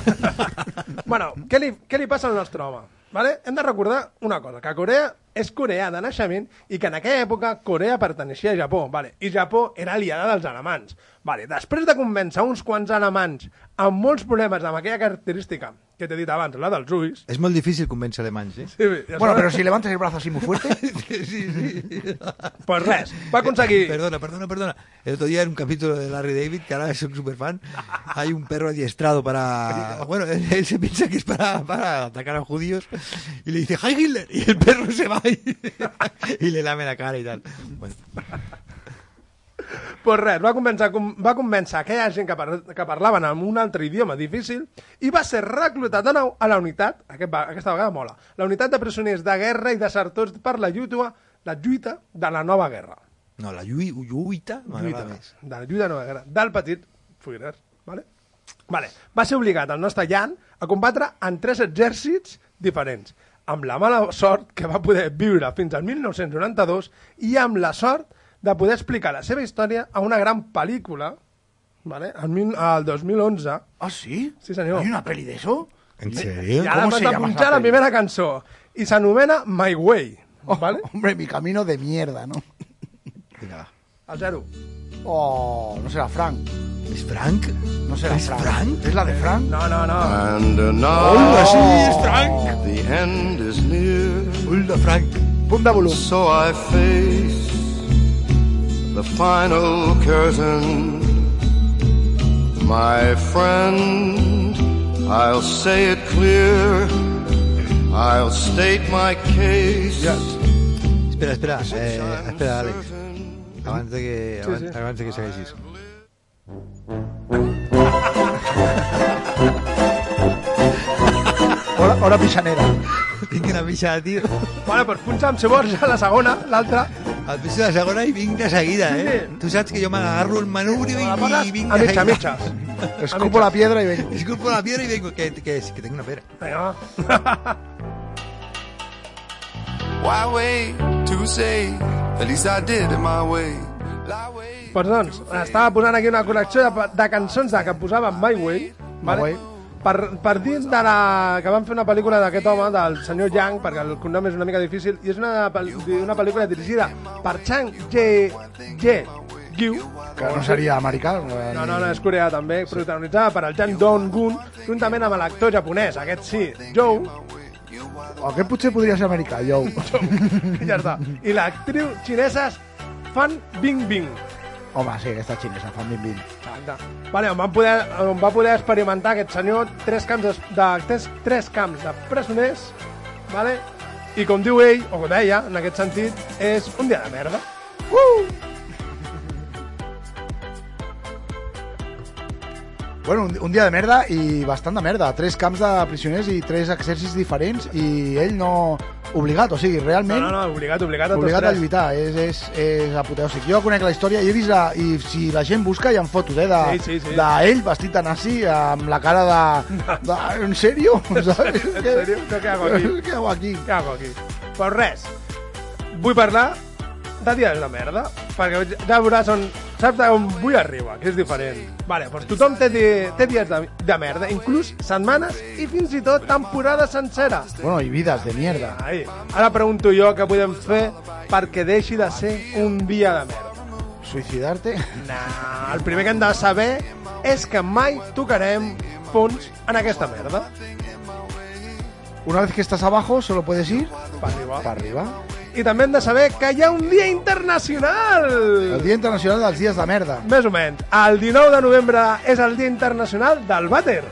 Bueno, què li, què li passa al nostre home? Vale? Hem de recordar una cosa, que Corea és Corea de naixement i que en aquella època Corea perteneixia a Japó, vale? i Japó era aliada dels alemans. Vale? Després de convèncer uns quants alemans amb molts problemes amb aquella característica que t'he dit abans, la dels ulls... Es muy difícil convencer alemanes, ¿eh? Sí, ja Bueno, pero si levantas el brazo así muy fuerte... Pues res, va aconseguir... Perdona, perdona, perdona. El otro día en un capítulo de Larry David, que ahora soy súper fan, hay un perro adiestrado para... Bueno, él, él se piensa que es para, para atacar a judíos y le dice ¡Hi Hitler! Y el perro se va y, y le lame la cara y tal. Bueno, pues res, va convèncer, com- va convèncer aquella gent que, par que parlaven en un altre idioma difícil i va ser reclutat de nou a la unitat, aquest va, aquesta vegada mola, la unitat de presoners de guerra i desertors per la lluita, la lluita de la nova guerra. no, la llui- lluita Lluita, m'agrada més. de la lluita de la nova guerra, del petit Führer. Vale? Vale. Va ser obligat el nostre Jan a combatre en tres exèrcits diferents, amb la mala sort que va poder viure fins al 1992 i amb la sort de poder explicar la seva història a una gran pel·lícula vale? el, mil- el 2011 ¿Ah, sí? Sí, senyor. ¿Hay una peli de eso? ¿En serio? i ara Com vas se llama punxar la primera cançó i s'anomena My Way vale? Hombre, mi camino de mierda, ¿no? Venga, va. al zero Oh, no será Frank. ¿Es Frank? No será ¿Es Frank. Frank? ¿Es la de Frank? no, no, no And uh, now Hola, sí, es Frank. the end is near. Hola, Frank. Punta volumen. So I face the final curtain. My friend, I'll say it clear. I'll state my case. Espera, espera, eh, espera, Alex. Abans de que, Sí, sí. abans de que segueixis. Hora, hora pixanera. Tinc una pixada, tio. Vale, doncs punxa'm, si vols, a la segona, l'altra. El pixo de la segona i vinc de seguida, eh? Tu saps que jo m'agarro el manubri i La vinc, i vinc a de mitja, a seguida. mitges. Escupo la piedra i vengo. Esculpo la piedra i vengo, que, que, que tengo una pedra. Vinga, va. Why wait to say? At least I did it my way. Way. Doncs doncs, estava posant aquí una col·lecció de, de cançons de que posava My Way, My Way. Per, per dir de la, que van fer una pel·lícula d'aquest home, del senyor Yang, perquè el cognom és una mica difícil, i és una, una pel·lícula dirigida per Chang Ye, Ye Giu, Que no seria americà. no, no, no, és coreà també, protagonitzada per el Jang Dong-gun, juntament amb l'actor japonès, aquest sí, Joe, Aquest potser podria ser americà, jo. ja està, i l'actriu xinesa Fan Bingbing. Home, sí, aquesta xinesa, fan 20 20. Exacte. Vale, on, van poder, on va poder experimentar aquest senyor tres camps de, de tres, tres camps de presoners, vale? i com diu ell, o com deia, en aquest sentit, és un dia de merda. Bueno, un, un dia de merda i bastant de merda. Tres camps de prisioners i tres exèrcits diferents i ell no... Obligat, o sigui, No, realment... no, no, obligat, obligat a obligat a lluitar, és, és, és apoteòsic. Jo conec la història i he vist, la, i si la gent busca hi ha fotos, eh, de, Sí, sí, sí. d'ell vestit de nazi amb la cara de... de ¿En serio? ¿Sabes? En serio? ¿Yo qué hago aquí? ¿Qué hago aquí? Què hago aquí? Pues res, vull parlar de dies de merda, perquè ja veuràs on... Saps on vull arribar, que és diferent. Vale, doncs tothom té, di- té dies de, de merda, inclús setmanes i fins i tot temporada sencera. Bueno, i vides de mierda. Ai, ara pregunto jo què podem fer perquè deixi de ser un dia de merda. Suïcidar-te? Nah, el primer que hem de saber és que mai tocarem fons en aquesta merda. Una vez que estás abajo, solo puedes ir Per arribar. para arriba. I també hem de saber que hi ha un dia internacional! El Dia Internacional dels Dies de Merda. Més o menys. El 19 de novembre és el Dia Internacional del Vàter.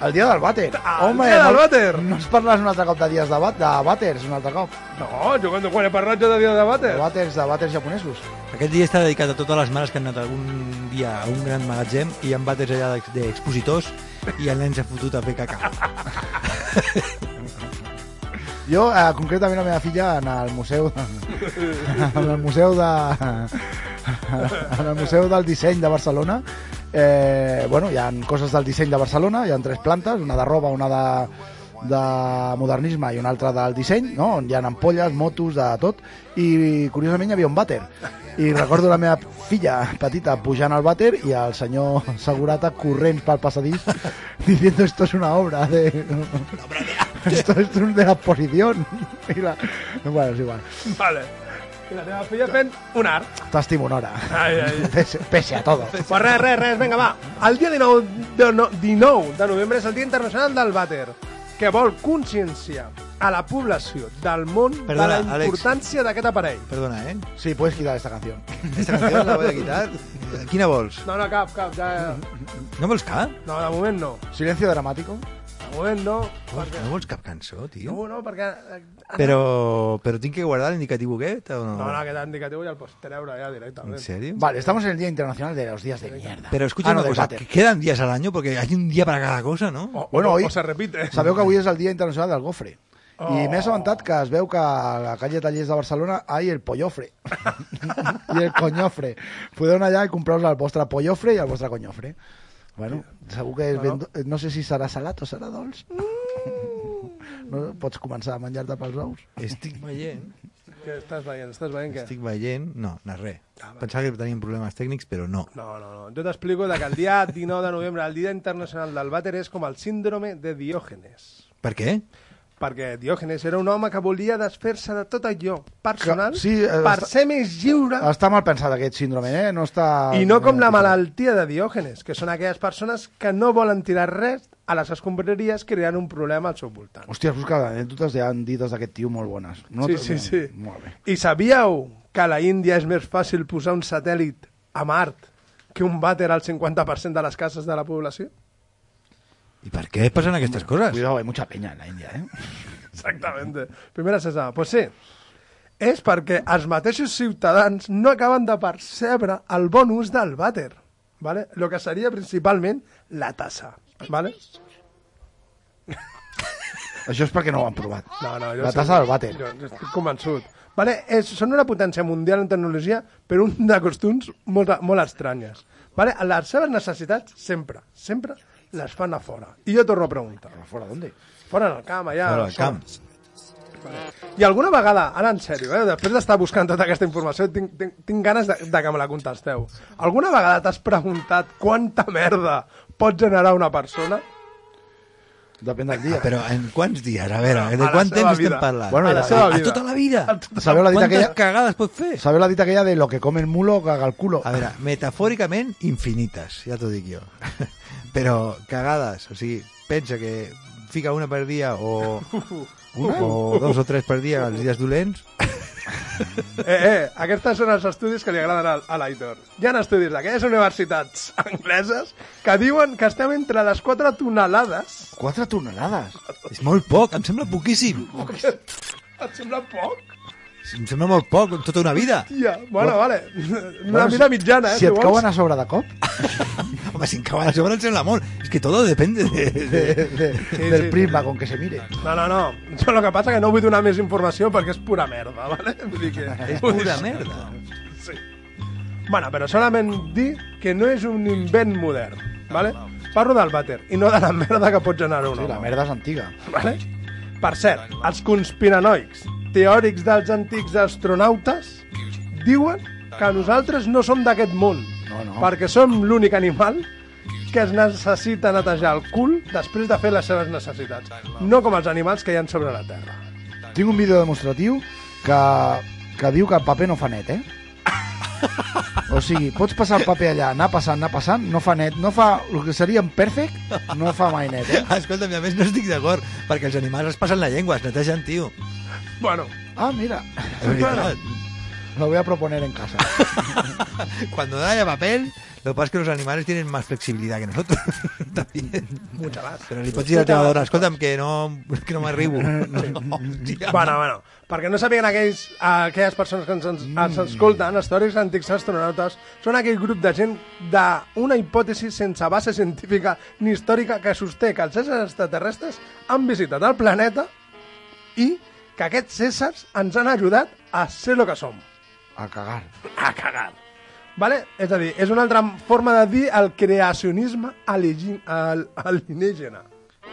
El dia del vàter. El dia del no, vàter. No es parles un altre cop de dies de, bat, de vàters, un altre cop. No, jo quan, quan he parlat jo de dia de vàter. De vàters, de vàters japonesos. Aquest dia està dedicat a totes les mares que han anat algun dia a un gran magatzem i han vàters allà d'ex- d'expositors i el nen s'ha fotut a fer caca. Jo, eh, concretament, la meva filla en el museu... en el museu de... en el museu del disseny de Barcelona eh, bueno, hi ha coses del disseny de Barcelona hi ha tres plantes, una de roba, una de, de modernisme i una altra del disseny, no? on hi ha ampolles, motos, de tot, i curiosament hi havia un vàter. I recordo la meva filla petita pujant al vàter i el senyor segurata corrents pel passadís diciendo esto es una obra de... esto, esto es de la posición. I la... Bueno, és igual. Vale. I la teva filla fent un art. T'estimo, Nora. Ai, ai. Pese, pese a todo. Pues res, res, res, vinga, va. El dia 19 de, no, 19 de novembre és el Dia Internacional del Vàter, que vol conscienciar a la població del món Perdona, de la importància d'aquest aparell. Perdona, ¿eh? Sí, puedes quitar esta canción. Esta canción la voy a quitar. Quina vols? No, no, cap, cap, ja... No vols cap? No, de moment no. Silencio dramático. Moment no, perquè... No vols cap cançó, tio? No, no, perquè... eh, Però, però tinc que guardar l'indicatiu aquest o no? No, no, aquest indicatiu ja el pots treure ja directament. ¿En serio? Vale, estamos en el Día Internacional de los Días de Mierda. Pero escucha Ah, no, una cosa, que quedan días al año porque hay un día para cada cosa, ¿no? O, Bueno, o, hoy- o se repite. Sabeu que avui és el Dia Internacional del Gofre. Oh. I m'he assabentat que es veu que a la calle Tallers de Barcelona hay el pollofre. I el coñofre. Podeu anar allà i comprar-vos el vostre pollofre i el vostre coñofre. Bueno, segur que és ben... do- No sé si serà salat o serà dolç. No pots començar a menjar-te pels ous. Estic veient, Què estàs veient? Estàs veient què? estic veient... No, no és res. Pensava que teníem problemes tècnics, però no. No, no, no. Jo t'explico que el dia 19 de novembre, el Dia Internacional del Vàter, és com el síndrome de Diògenes. Per què? Perquè Diògenes era un home que volia desfer-se de tot allò personal Que- sí, eh, per està- ser més lliure Està mal pensat aquest síndrome, eh? No està... i no com la malaltia de Diògenes, que són aquelles persones que no volen tirar res a les escombraries creant un problema al seu voltant. Hòstia, busca anècdotes ja han dites d'aquest tio molt bones. No Sí, sí, sí. Molt bé. I sabíeu que a la Índia és més fàcil posar un satèl·lit a Mart que un vàter al 50% de les cases de la població? I per què passen aquestes coses? Cuidado, hay mucha peña en la India, ¿eh? Exactamente. Primera cesada. Pues sí. és perquè els mateixos ciutadans no acaben de percebre el bon ús del vàter, ¿vale? lo que seria principalment la tassa. ¿vale? Això és perquè no ho han provat. No, no, jo La tassa del vàter. Jo estic convençut. Vale? És, són una potència mundial en tecnologia, però un de costums molt, molt estranyes. Vale? Les seves necessitats sempre, sempre les fan a fora. I jo torno a preguntar. A fora d'on? Fora del camp, allà. Fora del fora. camp. I alguna vegada, ara en sèrio, eh, després d'estar buscant tota aquesta informació, tinc, tinc, tinc ganes de, de que me la contesteu. Alguna vegada t'has preguntat quanta merda pot generar una persona? Depèn del dia. Però en quants dies? A veure, A de la quant temps vida. estem parlant? Bueno, A la i- seva a vida. tota la vida? Sabeu la dita Quantes aquella, cagades pot fer? sabeu la dita aquella de lo que come el mulo caga el culo? A veure, metafòricament infinites, ja t'ho dic jo. Però cagades, o sigui, pensa que fica una per dia o, o dos o tres per dia els dies dolents, Eh, eh, aquests són els estudis que li agraden a, a l'Aitor. Hi ha estudis d'aquelles universitats angleses que diuen que estem entre les 4 tonelades. 4 tonelades. és molt poc, em sembla poquíssim. Et sembla poc? Em sembla molt poc, tota una vida. Tia, bueno, vale. Una Bueno, vida mitjana, eh? Si et vols. cauen a sobre de cop, Cauen a sobre sembla molt. És que todo depende de... de... de, de, Sí, del sí. prisma con que se mire. No, no, no. Jo el que passa que no vull donar més informació perquè és pura merda, vale? Vull dir que... És pura merda. Sí. Bueno, però solament dir que no és un invent modern, vale? Parlo del vàter i no de la merda que pot generar un Sí, la merda és antiga. Vale? Per cert, els conspiranoics teòrics dels antics astronautes diuen que nosaltres no som d'aquest món, No, no. perquè som l'únic animal que es necessita netejar el cul després de fer les seves necessitats, no com els animals que hi ha sobre la Terra. Tinc un vídeo demostratiu que, que diu que el paper no fa net, eh? O sigui, pots passar el paper allà, anar passant, anar passant, no fa net, no fa el que seria en perfect, no fa mai net, eh? Escolta'm, a més no estic d'acord, perquè els animals es passen la llengua, es netegen, tio. Bueno, Ah, mira, De veritat. Lo voy a proponer en casa. Cuando no haya papel, lo que pasa es que los animales tienen más flexibilidad que nosotros. También. mucha más. Però li pots dir a la escolta'm, que no, que no m'arribo. Hòstia. Bueno, bueno, perquè no sàpiguen aquells, aquelles persones que ens, ens, ens escolten, els teòrics antics astronautes són aquell grup de gent d'una hipòtesi sense base científica ni històrica que sosté que els éssers extraterrestres han visitat el planeta i que aquests éssers ens han ajudat a ser el que som, A cagar. a cagar. Vale? És a dir, és una altra forma de dir el creacionisme alienígena.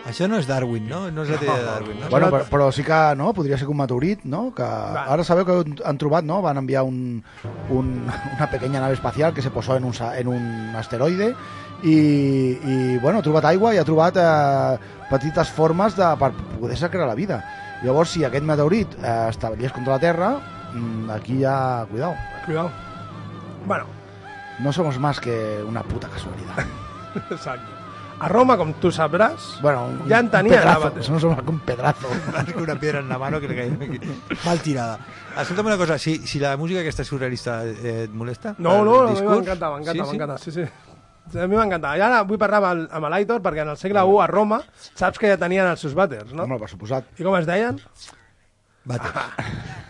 Això no és Darwin, no? No és la teoria de Darwin, no? Bueno, però, però sí que no, podria ser que un meteorit, no? Que ara sabeu que han trobat, no? Van enviar un, un, una pequeña nave espacial que se posó en un, en un asteroide i, i bueno, ha trobat aigua i ha trobat eh, petites formes de, per poder-se crear la vida. Llavors, si aquest meteorit eh, establés contra la Terra, aquí ja... Cuidao. Cuidao. Bueno, No somos más que una puta casualidad. exacte. A Roma, com tu sabràs, Bueno, un, Ja en un tenia, pedazo. No somos más que un pedazo. Más que una piedra en la mano que le cae aquí. Mal tirada. Escolta'm una cosa, si, si la música aquesta surrealista eh, et molesta? No, no, a mi discurs? m'encanta, m'encanta, Sí, sí? m'encanta, sí, sí. Sí, A mi m'encanta. I ara vull parlar amb el- amb l'Aitor, perquè en el segle I a Roma saps que ja tenien els seus vàters, no? Home, per suposat. I com es deien? Vàter.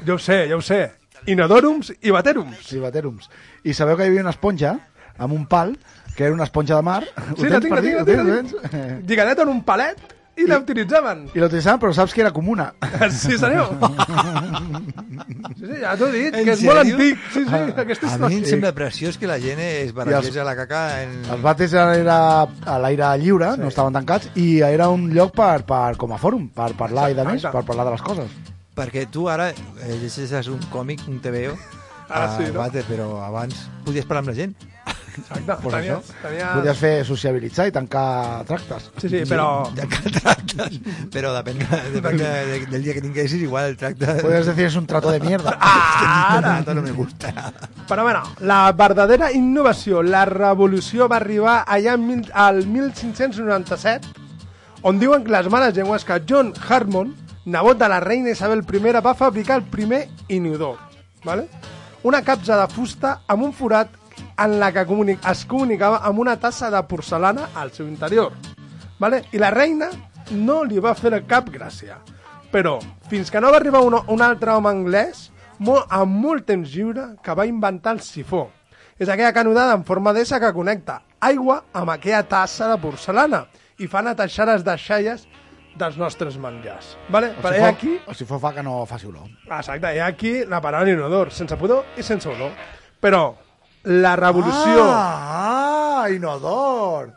Jo ho sé, jo ho sé. Inodorums i baterums. Sí, baterums. I sabeu que hi havia una esponja amb un pal, que era una esponja de mar. Ho Sí, la tens tinc, la tinc, la tinc, tinc. tens? Lligadet en un palet i la utilitzaven. I l'utilitzaven, però saps que era comuna. Sí, senyor? Sí, sí, ja t'ho he dit, En que és molt antic. Sí, sí, aquesta A mi em història. sembla preciós que la gent es barregeja la caca en... Els bates era a l'aire lliure, no estaven tancats, i era un lloc per, per, com a fòrum, per parlar i de més, Exacte. per parlar de les coses. Perquè tu ara eh, llegeixes un còmic, un TVO, Ara sí, no? Vàter, però abans podies parlar amb la gent. Exacte. Pues tenia, això. tenia... Podies fer sociabilitzar i tancar tractes. Sí, sí, però... Ja que tractes, però depèn, depèn de, de, del dia que tinguessis, igual el tracte... Puedes decir es un trato de mierda. Ah, Ara, ara! no me gusta. Però bueno, la verdadera innovació, la revolució va arribar allà mil, al 1597, on diuen que les males llengües que John Harmon, nebot de la reina Isabel I, va fabricar el primer inodor. ¿vale? Una capsa de fusta amb un forat en la que comuni es comunicava amb una tassa de porcelana al seu interior. ¿vale? I la reina no li va fer cap gràcia. Però, fins que no va arribar un, un altre home anglès, molt, amb molt temps lliure que va inventar el sifó. És aquella canonada en forma d'essa que connecta aigua amb aquella tassa de porcelana i fa netejar les deixalles dels nostres menjars. Vale? O Per si fo- aquí, O si fos fa que no faci olor. exacte, ha aquí la paraula inodor, sense pudor i sense olor. Però la revolució... Ah, ah, inodor.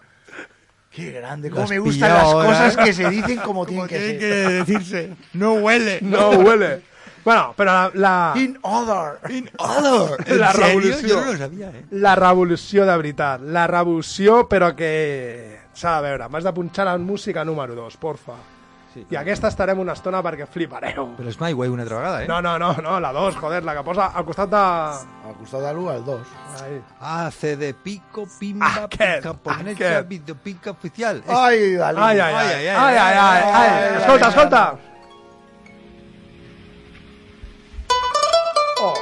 Qué grande, cómo me gustan las cosas ¿eh? que se dicen como tienen que que decirse. No huele. No huele. Bueno, però la, la, Inodor. Inodor. ¿En La serio? revolució. No lo eh. la revolució de veritat. La revolució, però que s'ha de veure. M'has de punxar la música número 2, porfa. Sí. I aquesta estarem una estona perquè flipareu. Però és My Way una altra vegada, eh? No, no, no, no, la 2, joder, la que posa al costat de... Al costat de l'1 al 2. Ahí. Hace de pico, pimba, Aquest, pica, ponecha, aquest. video pica oficial. Ai, Dalí. Ai, ai, ai, Ai, ai, ai, ai, ai, ai, escolta, escolta. Oh,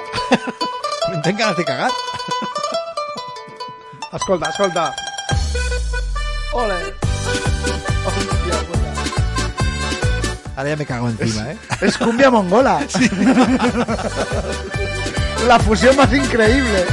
Tenc ganes de cagar. escolta, escolta. Ole. Ara ja me cago encima, eh? Es cumbia mongola. La fusión más increíble.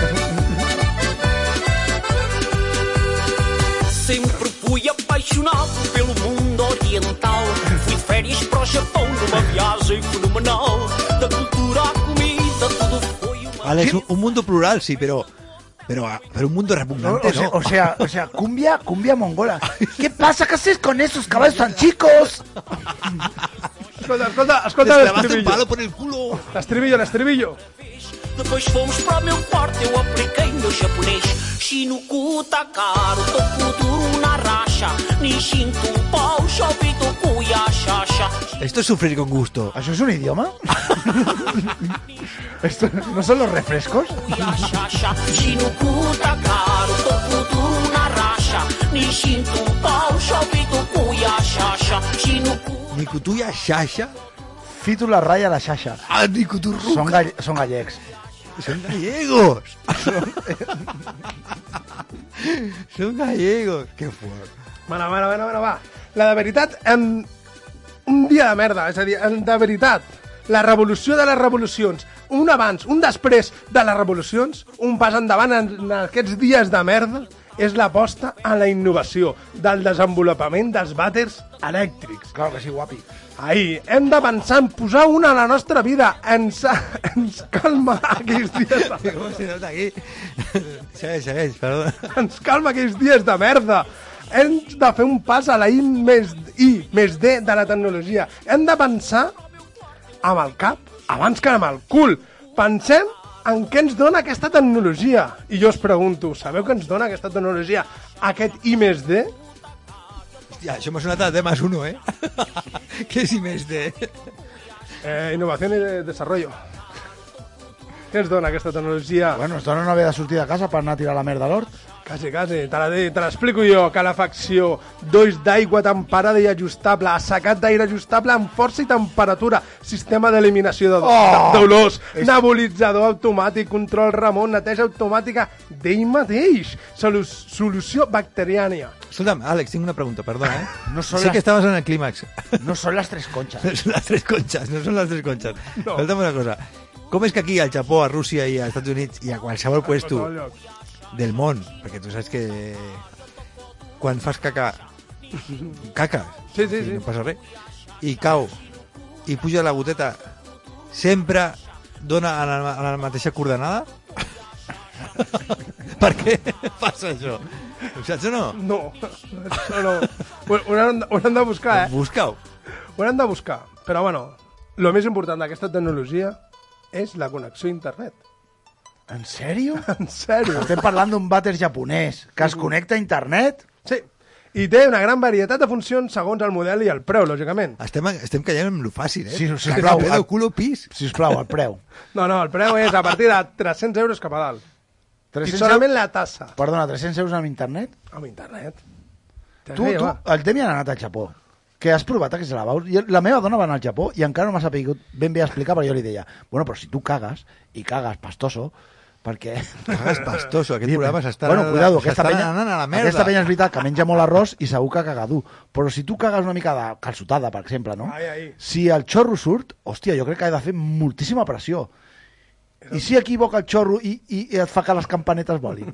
Sempre fui apaixonado pelo mundo oriental. Fui de férias para o Japão numa viagem fenomenal. Da cultura à comida, tudo foi uma. Vale, es un mundo plural, sí, pero... Pero, pero un mundo repugnante, o sea, ¿no? o sea, o sea, cumbia, cumbia mongola. ¿Qué pasa? ¿Qué haces con esos caballos tan chicos? Escolta, escolta, Te escolta clavaste un l'estribillo. palo por el culo. L'estribillo, l'estribillo. Depois fomos para o meu quarto, eu apliquei meu japonês. Shinoku Takaru, Tokuduru na racha. Nishintu Pau, Shobito Kuya Shasha. Esto es sufrir con gusto. ¿Eso es un idioma? ¿Esto no son los refrescos? Kuya Shasha. Shinoku Takaru, Tokuduru na racha. Kuya Shasha. Shinoku Nikutuya Shasha. Fitu la raya la Sasha. Ah, Nikuturruca. Son, gall son gallecs. Son gallegos. Son gallegos. Qué fuerte. Bueno, bueno, bueno, bueno, va. La de veritat, en un dia de merda, és a dir, en de veritat, la revolució de les revolucions, un abans, un després de les revolucions, un pas endavant en, aquests dies de merda, és l'aposta a la innovació del desenvolupament dels vàters elèctrics. Claro que sí, guapi. Ahir, hem de pensar en posar una a la nostra vida. Ens, ens calma aquells dies de ¿Cómo se nota aquí? Segueix, segueix, perdó. ens calma aquells dies de merda. Hem de fer un pas a la I més I més D de la tecnologia. Hem de pensar amb el cap abans que amb el cul. Pensem en què ens dona aquesta tecnologia. I jo us pregunto, sabeu què ens dona aquesta tecnologia? Aquest I més D? Hòstia, això m'ha sonat a D más uno, eh? Què és I més D? Eh, innovació i de desarrollo. Què ens dona aquesta tecnologia? Bueno, esto no haver de sortir de casa per anar a tirar la merda a l'hort. Quasi, quasi. Te la- te l'explico jo. Calefacció, dois d'aigua temperada i ajustable, assecat d'aire ajustable amb força i temperatura, sistema d'eliminació de- Oh! d'olors, És- nebulitzador automàtic, control remot, neteja automàtica d'ell mateix, Solu solució bacteriània. Escolta'm, Àlex, tinc una pregunta, perdona, eh? No són sé les- que estaves en el clímax. No son las tres conchas. No són les tres conxes, no són les tres conxes. No. Escolta'm una cosa. Com és que aquí, al Japó, a Rússia i als Estats Units i a qualsevol lloc. Del món, perquè tu saps que quan fas caca, caca, Sí, sí, sí. no passa res, i cau, i puja la goteta, sempre dona a la, a la mateixa coordenada? per què passa això? Ho saps o no? No, això no. Ho, ho, de, ho haurem de buscar, eh? Busca-ho. Ho haurem de buscar. Però, bueno, el més important d'aquesta tecnologia és la connexió a internet. ¿En serio? En sèrio. Estem parlant d'un vàter japonès que es connecta a internet? Sí. I té una gran varietat de funcions segons el model i el preu, lògicament. Estem, estem caient en lo fàcil, eh? Sí, sí, Caca, sisplau. pedo, culo, pis. Sisplau, el preu. No, no, el preu és a partir de 300 euros cap a dalt. I 300 solament euros- la tassa. Perdona, 300 euros amb internet? Amb internet. Te Tu, tu, va. el Demi ha anat al Japó. Que has provat aquests lavabos? I la meva dona va anar al Japó i encara no m'ha sabut ben bé explicar, però jo li deia, bueno, però si tu cagues, i cagues pastoso, perquè... Cagues pastoso, aquest Dime. programa s'està Bueno, cuidado, aquesta penya, anant a la merda. aquesta penya és veritat que menja molt arròs i segur que caga dur. Però si tu cagues una mica de calçotada, per exemple, no? Ai, ai. Si el xorro surt, hòstia, jo crec que ha de fer moltíssima pressió. I si equivoca el xorro i, i, i et fa que les campanetes volin?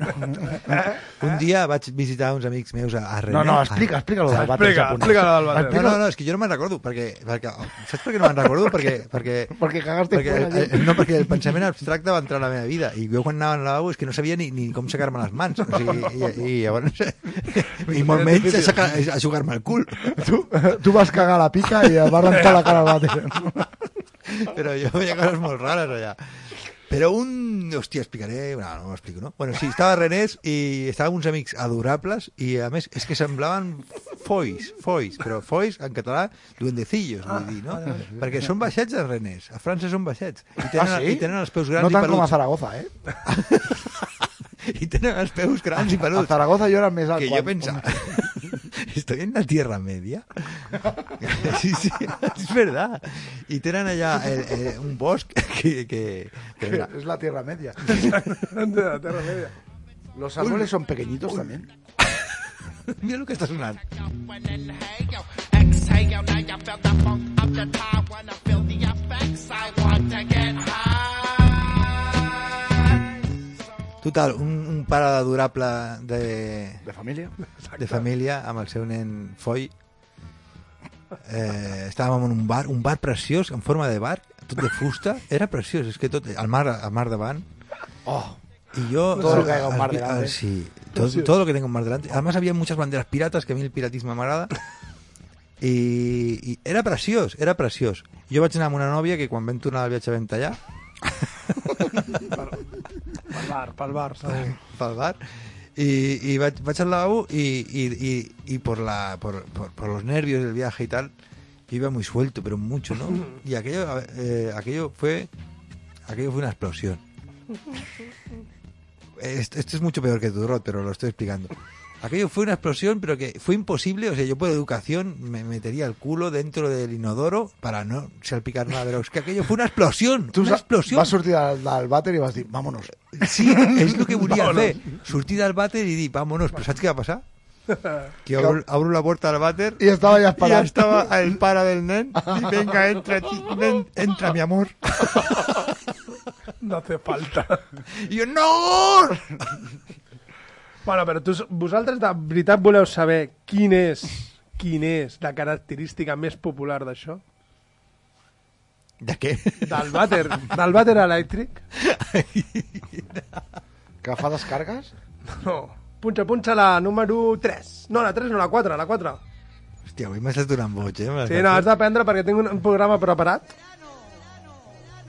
Un dia vaig visitar uns amics meus a, a Rennes. No, no, explica, explica lo del vàter Explica, japonès. explica lo del vàter. No, no, no, és que jo no me'n recordo, perquè, perquè... Saps per què no me'n recordo? Perquè, perquè, Perquè cagaste perquè, fuera, eh, no, perquè el pensament abstracte va entrar a la meva vida i jo quan anava al lavabo és que no sabia ni, ni com secar-me les mans o sigui, i, i llavors i molt menys a, sacar, a jugar-me el cul Tu, tu vas cagar la pica i et va rentar la cara al vàter. però jo veia coses molt rares allà però un... Hòstia, explicaré... No, no ho explico, no? Bueno, sí, estava Renés i estava amb uns amics adorables i, a més, és que semblaven fois, fois, però fois, en català, duendecillos, vull dir, no? Perquè són baixets a Renés. A França són baixets. I tenen, Ah, sí? i tenen els peus grans No i tant com a peluts. Zaragoza, eh? I tenen els peus grans i A peluts. Zaragoza jo era més alt. que yo pensaba, estoy en la Tierra Media. sí, sí, es verdad. Y tienen allá eh, eh, un bosque que... que, que Es la Tierra Media. De la Terra Media. Los árboles son pequeñitos también. Mira lo que está sonando. Total, un, un pare adorable de, De família. de família amb el seu nen Foy. Eh, estàvem en un bar, un bar preciós, en forma de bar, tot de fusta. Era preciós, és que tot, el mar, el mar davant. Oh, Y yo... Todo lo que haya un mar delante. al- sí, todo, todo lo que tenga un mar delante. Además había muchas banderas piratas, que a mí el piratisme m'agrada. I, I era preciós, era preciós. Jo vaig anar amb una nòvia que quan vam tornar del viatge vam tallar Pel bar, pel bar, pel bar y, y vaig, al lavabo y, y, y, y por, la, por, por, por los nervios del viaje y tal, yo iba muy suelto, pero mucho, ¿no? Y aquello, eh, aquello fue aquello fue una explosión. Esto, esto es mucho peor que tu Rod, pero lo estoy explicando. Aquello fue una explosión, pero que fue imposible. O sea, yo por educación me metería el culo dentro del inodoro para no salpicar nada. Pero es que aquello fue una explosión. Tu una sa- explosión. vas sortir del, del vàter i vas dir, vámonos. Sí, és el que volia Vámonos. fer. Sortir del vàter i dir, vámonos, però saps què va passar? Que abro, abro la puerta del vàter I estava ja i esperant. estava el pare del nen i venga, entra, ti- nen, entra, mi amor. No hace falta. I jo, no! Bueno, però tu, vosaltres de veritat voleu saber quin és, quin és la característica més popular d'això? De què? Del vàter, del vàter elèctric? Que fa descargues? No. Punxa, punxa la número 3. No, la 3 no, la 4, la 4. Hòstia, avui m'estàs donant boig, eh? Sí, no, has d'aprendre perquè tinc un, programa preparat.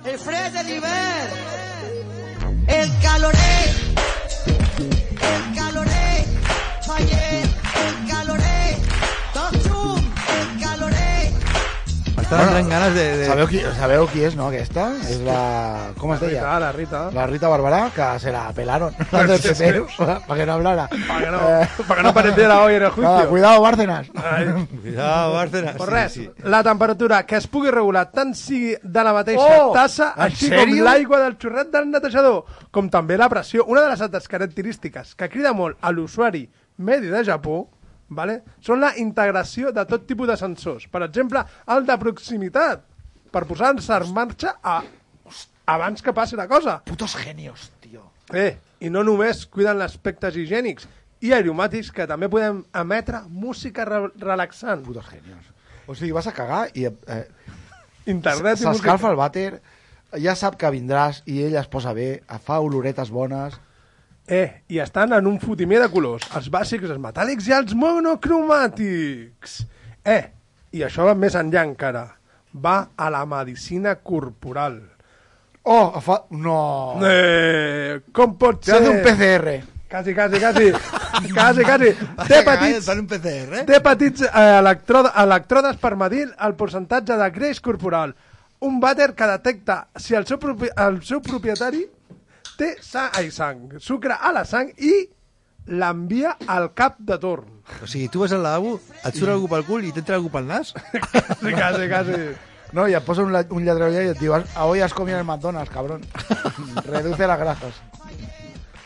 El frente de nivel. El caloré. Fallé. El caloré. Topsum. El caloré. M'estan entrant ganes de... de... Sabeu qui, sabeu qui és, no, aquesta? És la... Com es deia? Rita, la Rita. La Rita Barberá, que se la pelaron. La del Sí, sí. PP, para que no hablara. Para que no, Eh, para que no apareciera hoy en el juicio. nada, cuidado, Bárcenas. Ai. Cuidado, Bárcenas. Pues Sí, res, sí. la temperatura que es pugui regular tant sigui de la mateixa Oh! tassa, així com l'aigua del xorret del netejador, com també la pressió. Una de les altres característiques que crida molt a l'usuari medi de Japó vale? són la integració de tot tipus de sensors. Per exemple, el de proximitat, per posar-se en marxa a, abans que passi la cosa. Putos genios, tío. Eh, I no només cuiden aspectes higiènics i aromàtics, que també podem emetre música re relaxant. Putos genios. O sigui, vas a cagar i eh, Internet i música. s'escalfa el vàter, ja sap que vindràs i ell es posa bé, fa oloretes bones... Eh, i estan en un fotimer de colors, els bàsics, els metàl·lics i els monocromàtics. Eh, i això va més enllà encara. Va a la medicina corporal. Oh, fa... No! Eh, com pot Se ser? hace un PCR. Quasi, quasi, quasi. quasi, quasi. Té petits, Fan un PCR, eh? té petits eh, electrodes, electrodes per medir el percentatge de greix corporal. Un vàter que detecta si el seu, propi, el seu propietari té sang, ai, sang, sucre a la sang i l'envia al cap de torn. O sigui, tu vas al lavabo, et surt algú pel cul i t'entra algú pel nas? Quasi, quasi, quasi. No, y posa un, un lladrero allá y te digo, hoy has comido en el McDonald's, cabrón. Reduce las grasas.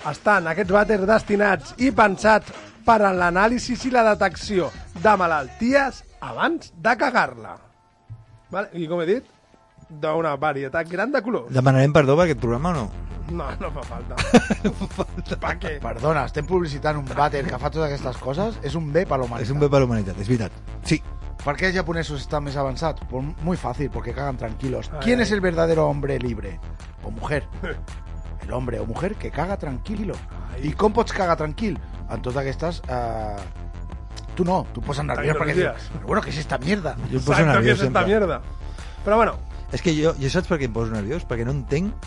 Estan aquests vàters destinats i pensats per a l'anàlisi i la detecció de malalties abans de cagar-la. Vale? I com he dit, d'una varietat gran de colors. Demanarem perdó per aquest programa o no? No, no fa falta. pa què? Perdona, estem publicitant un vàter que fa totes aquestes coses. És un bé per la humanitat. És un bé per la humanitat, és veritat. Sí. ¿Por qué los japoneses están más avanzados? Pues muy fácil, porque cagan tranquilos. Ay, ¿Quién ay. es el verdadero hombre libre? O mujer. El hombre o mujer que caga tranquilo. I com pots cagar tranquil? En totes aquestes... Eh... Tu no, tu pots anar nerviós perquè dius, Tecnologies. però bueno, què és esta mierda? Jo em poso Exacte, que nerviós és esta sempre. mierda. Però bueno, És que jo, jo saps per què em poso nerviós? Perquè no entenc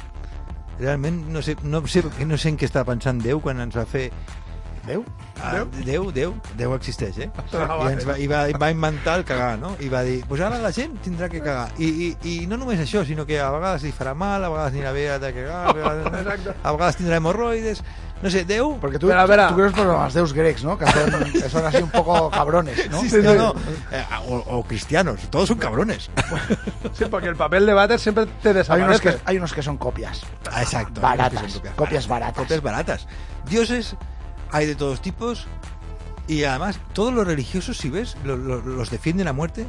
realment no sé, no sé, no sé en què estava pensant Déu quan ens va fer Déu? Ah, Déu, Déu, Déu existeix, eh? Ah, I, ens va, i, va, va inventar el cagar, no? I va dir, pues ara la gent tindrà que cagar. I, i, i no només això, sinó que a vegades li farà mal, a vegades anirà bé de cagar, a vegades, a vegades tindrà hemorroides. No sé, Déu... Perquè tu, Espera, espera. tu creus per els déus grecs, no? Que són, que són un poco cabrones, ¿no? Sí, sí, no, no. Eh, o, o cristianos, todos son cabrones. sí, porque el papel de váter siempre te Hay unos, que, desaparece. hay unos que son copias. Ah, Exacto. Baratas, Copias, copias, copias baratas. Copias baratas. Dioses hay de todos tipos y además todos los religiosos, si ves, lo- lo- los defienden a muerte.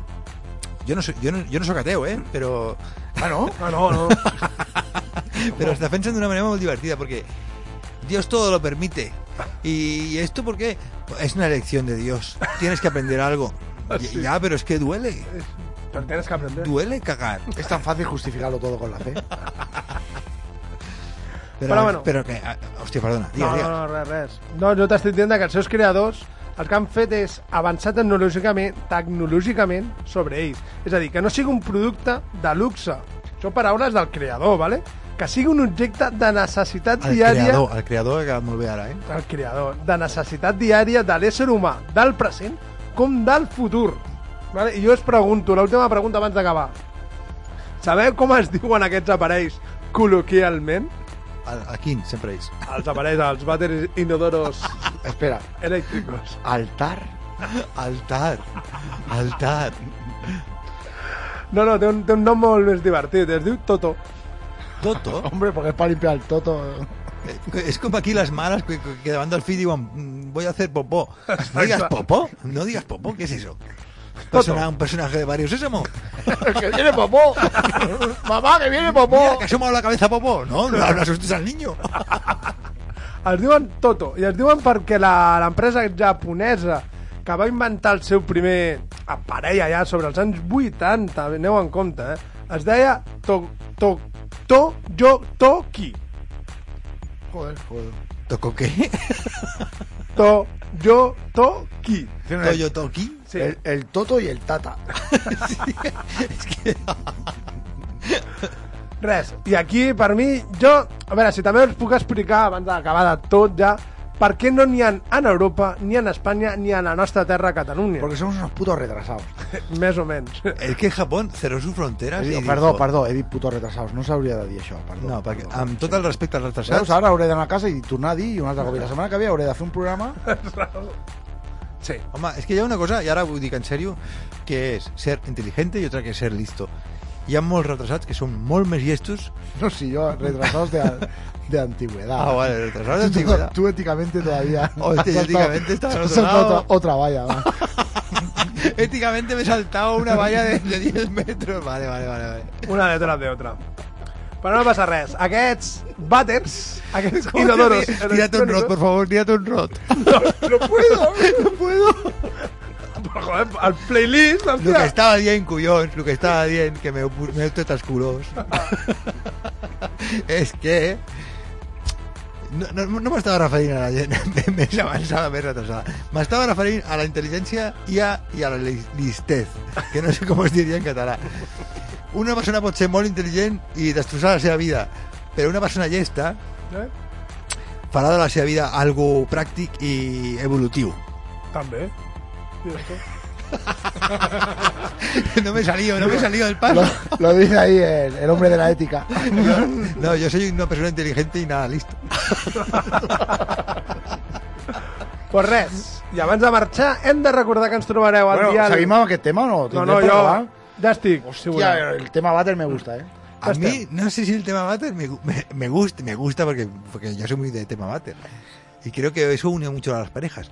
Yo no soy, yo no, yo no soy ateo, ¿eh? Pero, Ah, no? Ah, no, no. pero se defensan de una manera muy divertida porque Dios todo lo permite. ¿Y esto por qué? Es una elección de Dios. Tienes que aprender algo. Y- Ya, pero es que duele. Pero tienes que aprender. Duele cagar. Es tan fácil justificarlo todo con la fe. Pero, Però bueno. pero que, ah, hostia, perdona. No, no, no, res, res. No, jo t'estic dient que els seus creadors el que han fet és avançar tecnològicament, tecnològicament sobre ells. És a dir, que no sigui un producte de luxe. Això paraules del creador, ¿vale? Que sigui un objecte de necessitat El diària creador, el creador ha quedat molt bé ara, eh? el creador, de necessitat diària de l'ésser humà, del present com del futur. Vale? I jo us pregunto, l'última pregunta abans d'acabar. Sabeu com es diuen aquests aparells col·loquialment? El, el quin, sempre ells. Els aparells, els vàters inodoros Espera, elèctricos. altar. Altar. Altar. No, no, té un, té un nom molt més divertit, es diu Toto. Toto. Hombre, porque es para limpiar el toto. Eh, Es como aquí las malas que, que davant del fill diuen "Mm, voy a hacer popó. No digas popó, no digas popó, ¿qué es eso? Persona- un personaje de Barrio Sésamo. que viene popó. Mamá, que viene popó. Mira, que asoma la cabeza popó. No, no, no asustes al niño. Es diuen Toto, i es diuen perquè la- l'empresa japonesa que va inventar el seu primer aparell allà sobre els anys 80, aneu en compte, eh? es deia to, to, to, yo, Toki. Joder, joder. ¿Tocó qué? To, yo, Toki. Toyo Toki. Sí. El, el toto y el tata. Res, i aquí, per mi, jo... A veure, si també us puc explicar, abans d'acabar de tot ja, per què no n'hi ha en Europa, ni en Espanya, ni a la nostra terra, Catalunya. Porque somos unos putos retrasados. Més o menys. Es que Japón cerró sus fronteras He y dit, dijo- perdó, perdó, he dit putos retrasados. No s'hauria de dir això, perdó. No, perquè perdó. amb tot el respecte als Veus, retrasats... ara hauré d'anar a casa i tornar a dir i un altre cop. I la setmana que ve hauré de fer un programa... Sí. Home, es que hi ha una cosa, i ara ho dic en sèrio, que és ser intel·ligente i otra que ser listo. Hi ha molts retrasats que són molt més llestos. No, si yo, retrasados de, de antigüedad. Ah, vale, retrasados de Tú- antigüedad. Tú, éticamente todavía... Hostia, éticamente estás al otro lado. otra, otra valla. va. Éticamente me he saltado una valla de, de 10 metros. Vale, vale, vale. vale. Una detrás de otra. Però no passa res. Aquests vàters, aquests inodoros... Tírate un rot, por favor, tírate un rot. No puedo, no puedo. Però, joder, el playlist, Lo que hòstia. estaba bien, cuyón, lo que estaba bien, que me, me he hecho oscuros. es que... No, no, no m'estava referint a la gent més avançada, més retrasada. M'estava referint a la intel·ligència i a, i a la li- listez, que no sé com es diria en català. Una persona pot ser molt intel·ligent i destrossar la seva vida, però una persona llesta Eh? farà de la seva vida algo pràctic i evolutiu. També. No me salió, no me salió del paso. Lo, lo dice ahí el, el hombre de la ética. No, yo soy una persona inteligente y nada, listo. Pues res, i abans de marxar hem de recordar que ens trobareu al Bueno, dia... ¿seguimos amb aquest tema o no? No, ¿Tindrem no, jo acabar? ja estic. si Hòstia, voleu. el tema Bater me gusta, ¿eh? A mí, no sé si el tema Bater me, me, me gusta, me gusta porque, porque yo soy muy de tema Bater. Y creo que eso une mucho a las parejas.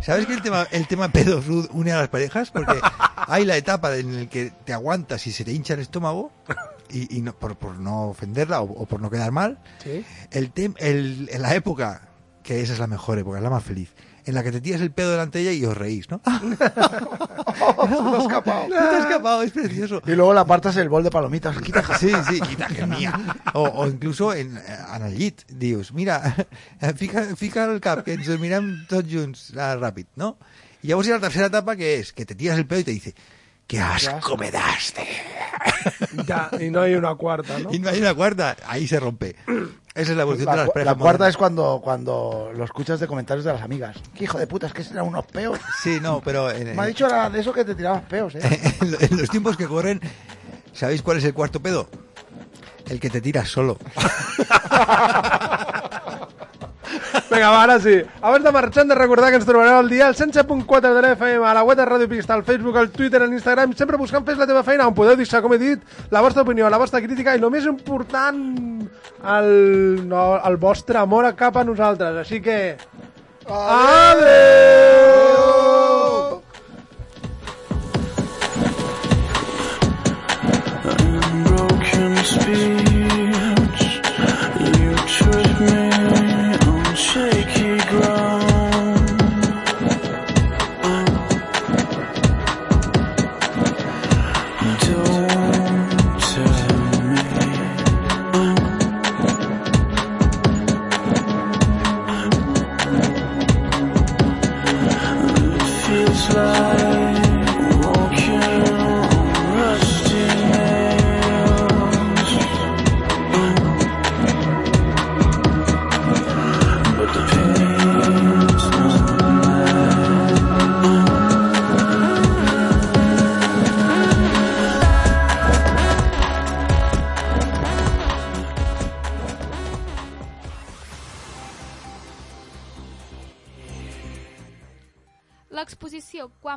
¿Sabes que el tema, el tema pedos une a las parejas? Porque hay la etapa en la que te aguantas y se te hincha el estómago y, y no, por, por no ofenderla o, o por no quedar mal, Sí. el tem, el, en la época, que esa es la mejor época, es la más feliz, en la que te tiras el pedo delante de ella y os reís, ¿no? Se te escapado. Te ha escapado, es precioso. Y luego le apartas el bol de palomitas. Quita, Sí, sí, quita que mía. O, o incluso en, eh, el llit, dius, mira, fica, fica el cap, que ens mirem tots junts ah, ràpid, no? Y llavors hi ha la tercera etapa que es que te tiras el pedo y te dice, qué asco me daste. Ya, y no hay una cuarta, ¿no? Y no hay una cuarta, ahí se rompe. Esa es la evolución La, de las parejas la cuarta es cuando, cuando lo escuchas de comentarios de las amigas. ¿Qué hijo de puta? Es que serán unos peos. Sí, no, pero en, Me ha dicho la- de eso que te tirabas peos, ¿eh? en en los tiempos que corren, ¿sabéis cuál es el cuarto pedo? El que te tiras solo. Vinga, va, ara sí. Abans de marxar, hem de recordar que ens trobareu al dia al 107.4 de l'FM, a la web de Ràdio Pista, al Facebook, al Twitter, a l'Instagram, sempre buscant Fes la teva feina, on podeu deixar, com he dit, la vostra opinió, la vostra crítica i, el més important, el, no, el vostre amor cap a nosaltres. Així que... Adeu! broken speech.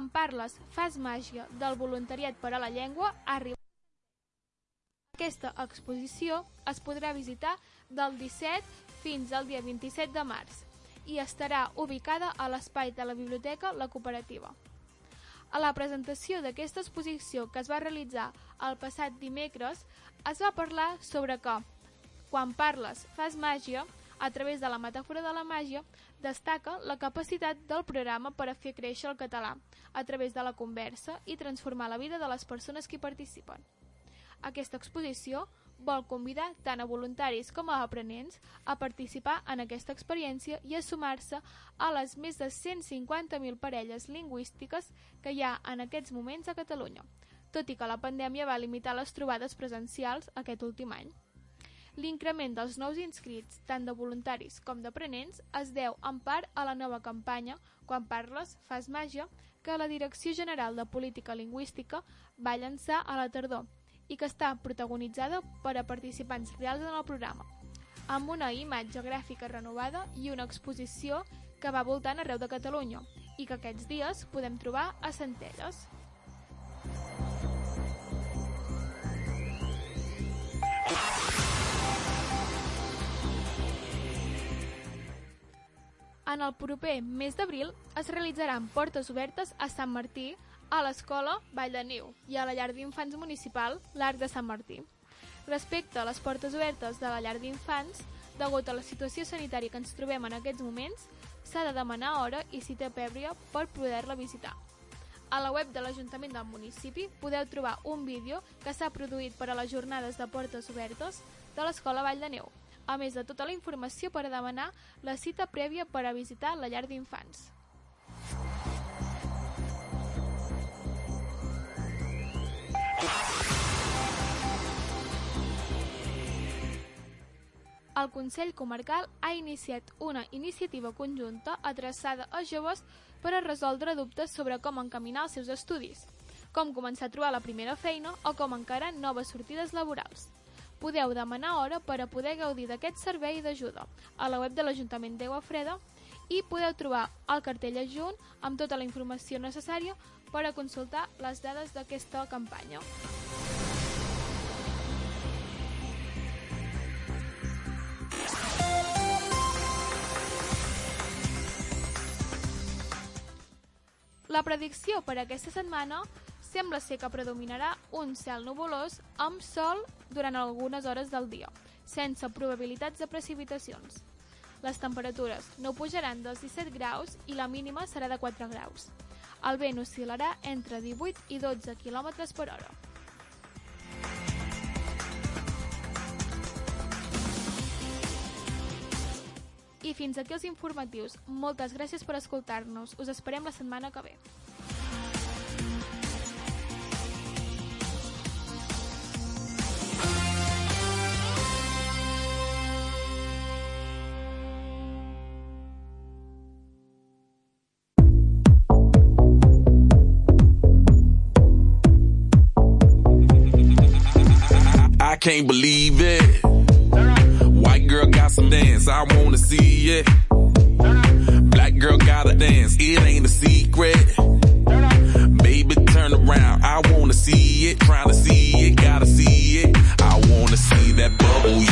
Quan parles, fas màgia del voluntariat per a la llengua ha arribat. Aquesta exposició es podrà visitar del 17 fins al dia 27 de març i estarà ubicada a l'espai de la Biblioteca La Cooperativa. A la presentació d'aquesta exposició que es va realitzar el passat dimecres es va parlar sobre que quan parles fas màgia, a través de la metàfora de la màgia, destaca la capacitat del programa per a fer créixer el català a través de la conversa i transformar la vida de les persones que hi participen. Aquesta exposició vol convidar tant a voluntaris com a aprenents a participar en aquesta experiència i a sumar-se a les més de 150.000 parelles lingüístiques que hi ha en aquests moments a Catalunya, tot i que la pandèmia va limitar les trobades presencials aquest últim any. L'increment dels nous inscrits, tant de voluntaris com d'aprenents, es deu en part a la nova campanya Quan parles, fas màgia, que la Direcció General de Política Lingüística va llançar a la tardor i que està protagonitzada per a participants reals en el programa, amb una imatge gràfica renovada i una exposició que va voltant arreu de Catalunya i que aquests dies podem trobar a Centelles. En el proper mes d'abril es realitzaran portes obertes a Sant Martí, a l'escola Vall de Niu i a la llar d'infants municipal l'Arc de Sant Martí. Respecte a les portes obertes de la llar d'infants, degut a la situació sanitària que ens trobem en aquests moments, s'ha de demanar hora i cita prèvia per poder-la visitar. A la web de l'Ajuntament del municipi podeu trobar un vídeo que s'ha produït per a les jornades de portes obertes de l'Escola Vall de Neu, a més de tota la informació per a demanar la cita prèvia per a visitar la llar d'infants. El Consell Comarcal ha iniciat una iniciativa conjunta adreçada a joves per a resoldre dubtes sobre com encaminar els seus estudis, com començar a trobar la primera feina o com encarar noves sortides laborals. Podeu demanar hora per a poder gaudir d'aquest servei d'ajuda a la web de l'Ajuntament d'Aigua Freda i podeu trobar el cartell adjunt amb tota la informació necessària per a consultar les dades d'aquesta campanya. La predicció per aquesta setmana Sembla ser que predominarà un cel nuvolós amb sol durant algunes hores del dia, sense probabilitats de precipitacions. Les temperatures no pujaran dels 17 graus i la mínima serà de 4 graus. El vent oscil·larà entre 18 i 12 km per hora. I fins aquí els informatius. Moltes gràcies per escoltar-nos. Us esperem la setmana que ve. can't believe it. White girl got some dance, I wanna see it. Black girl gotta dance, it ain't a secret. Baby, turn around, I wanna see it. Trying to see it, gotta see it. I wanna see that bubble.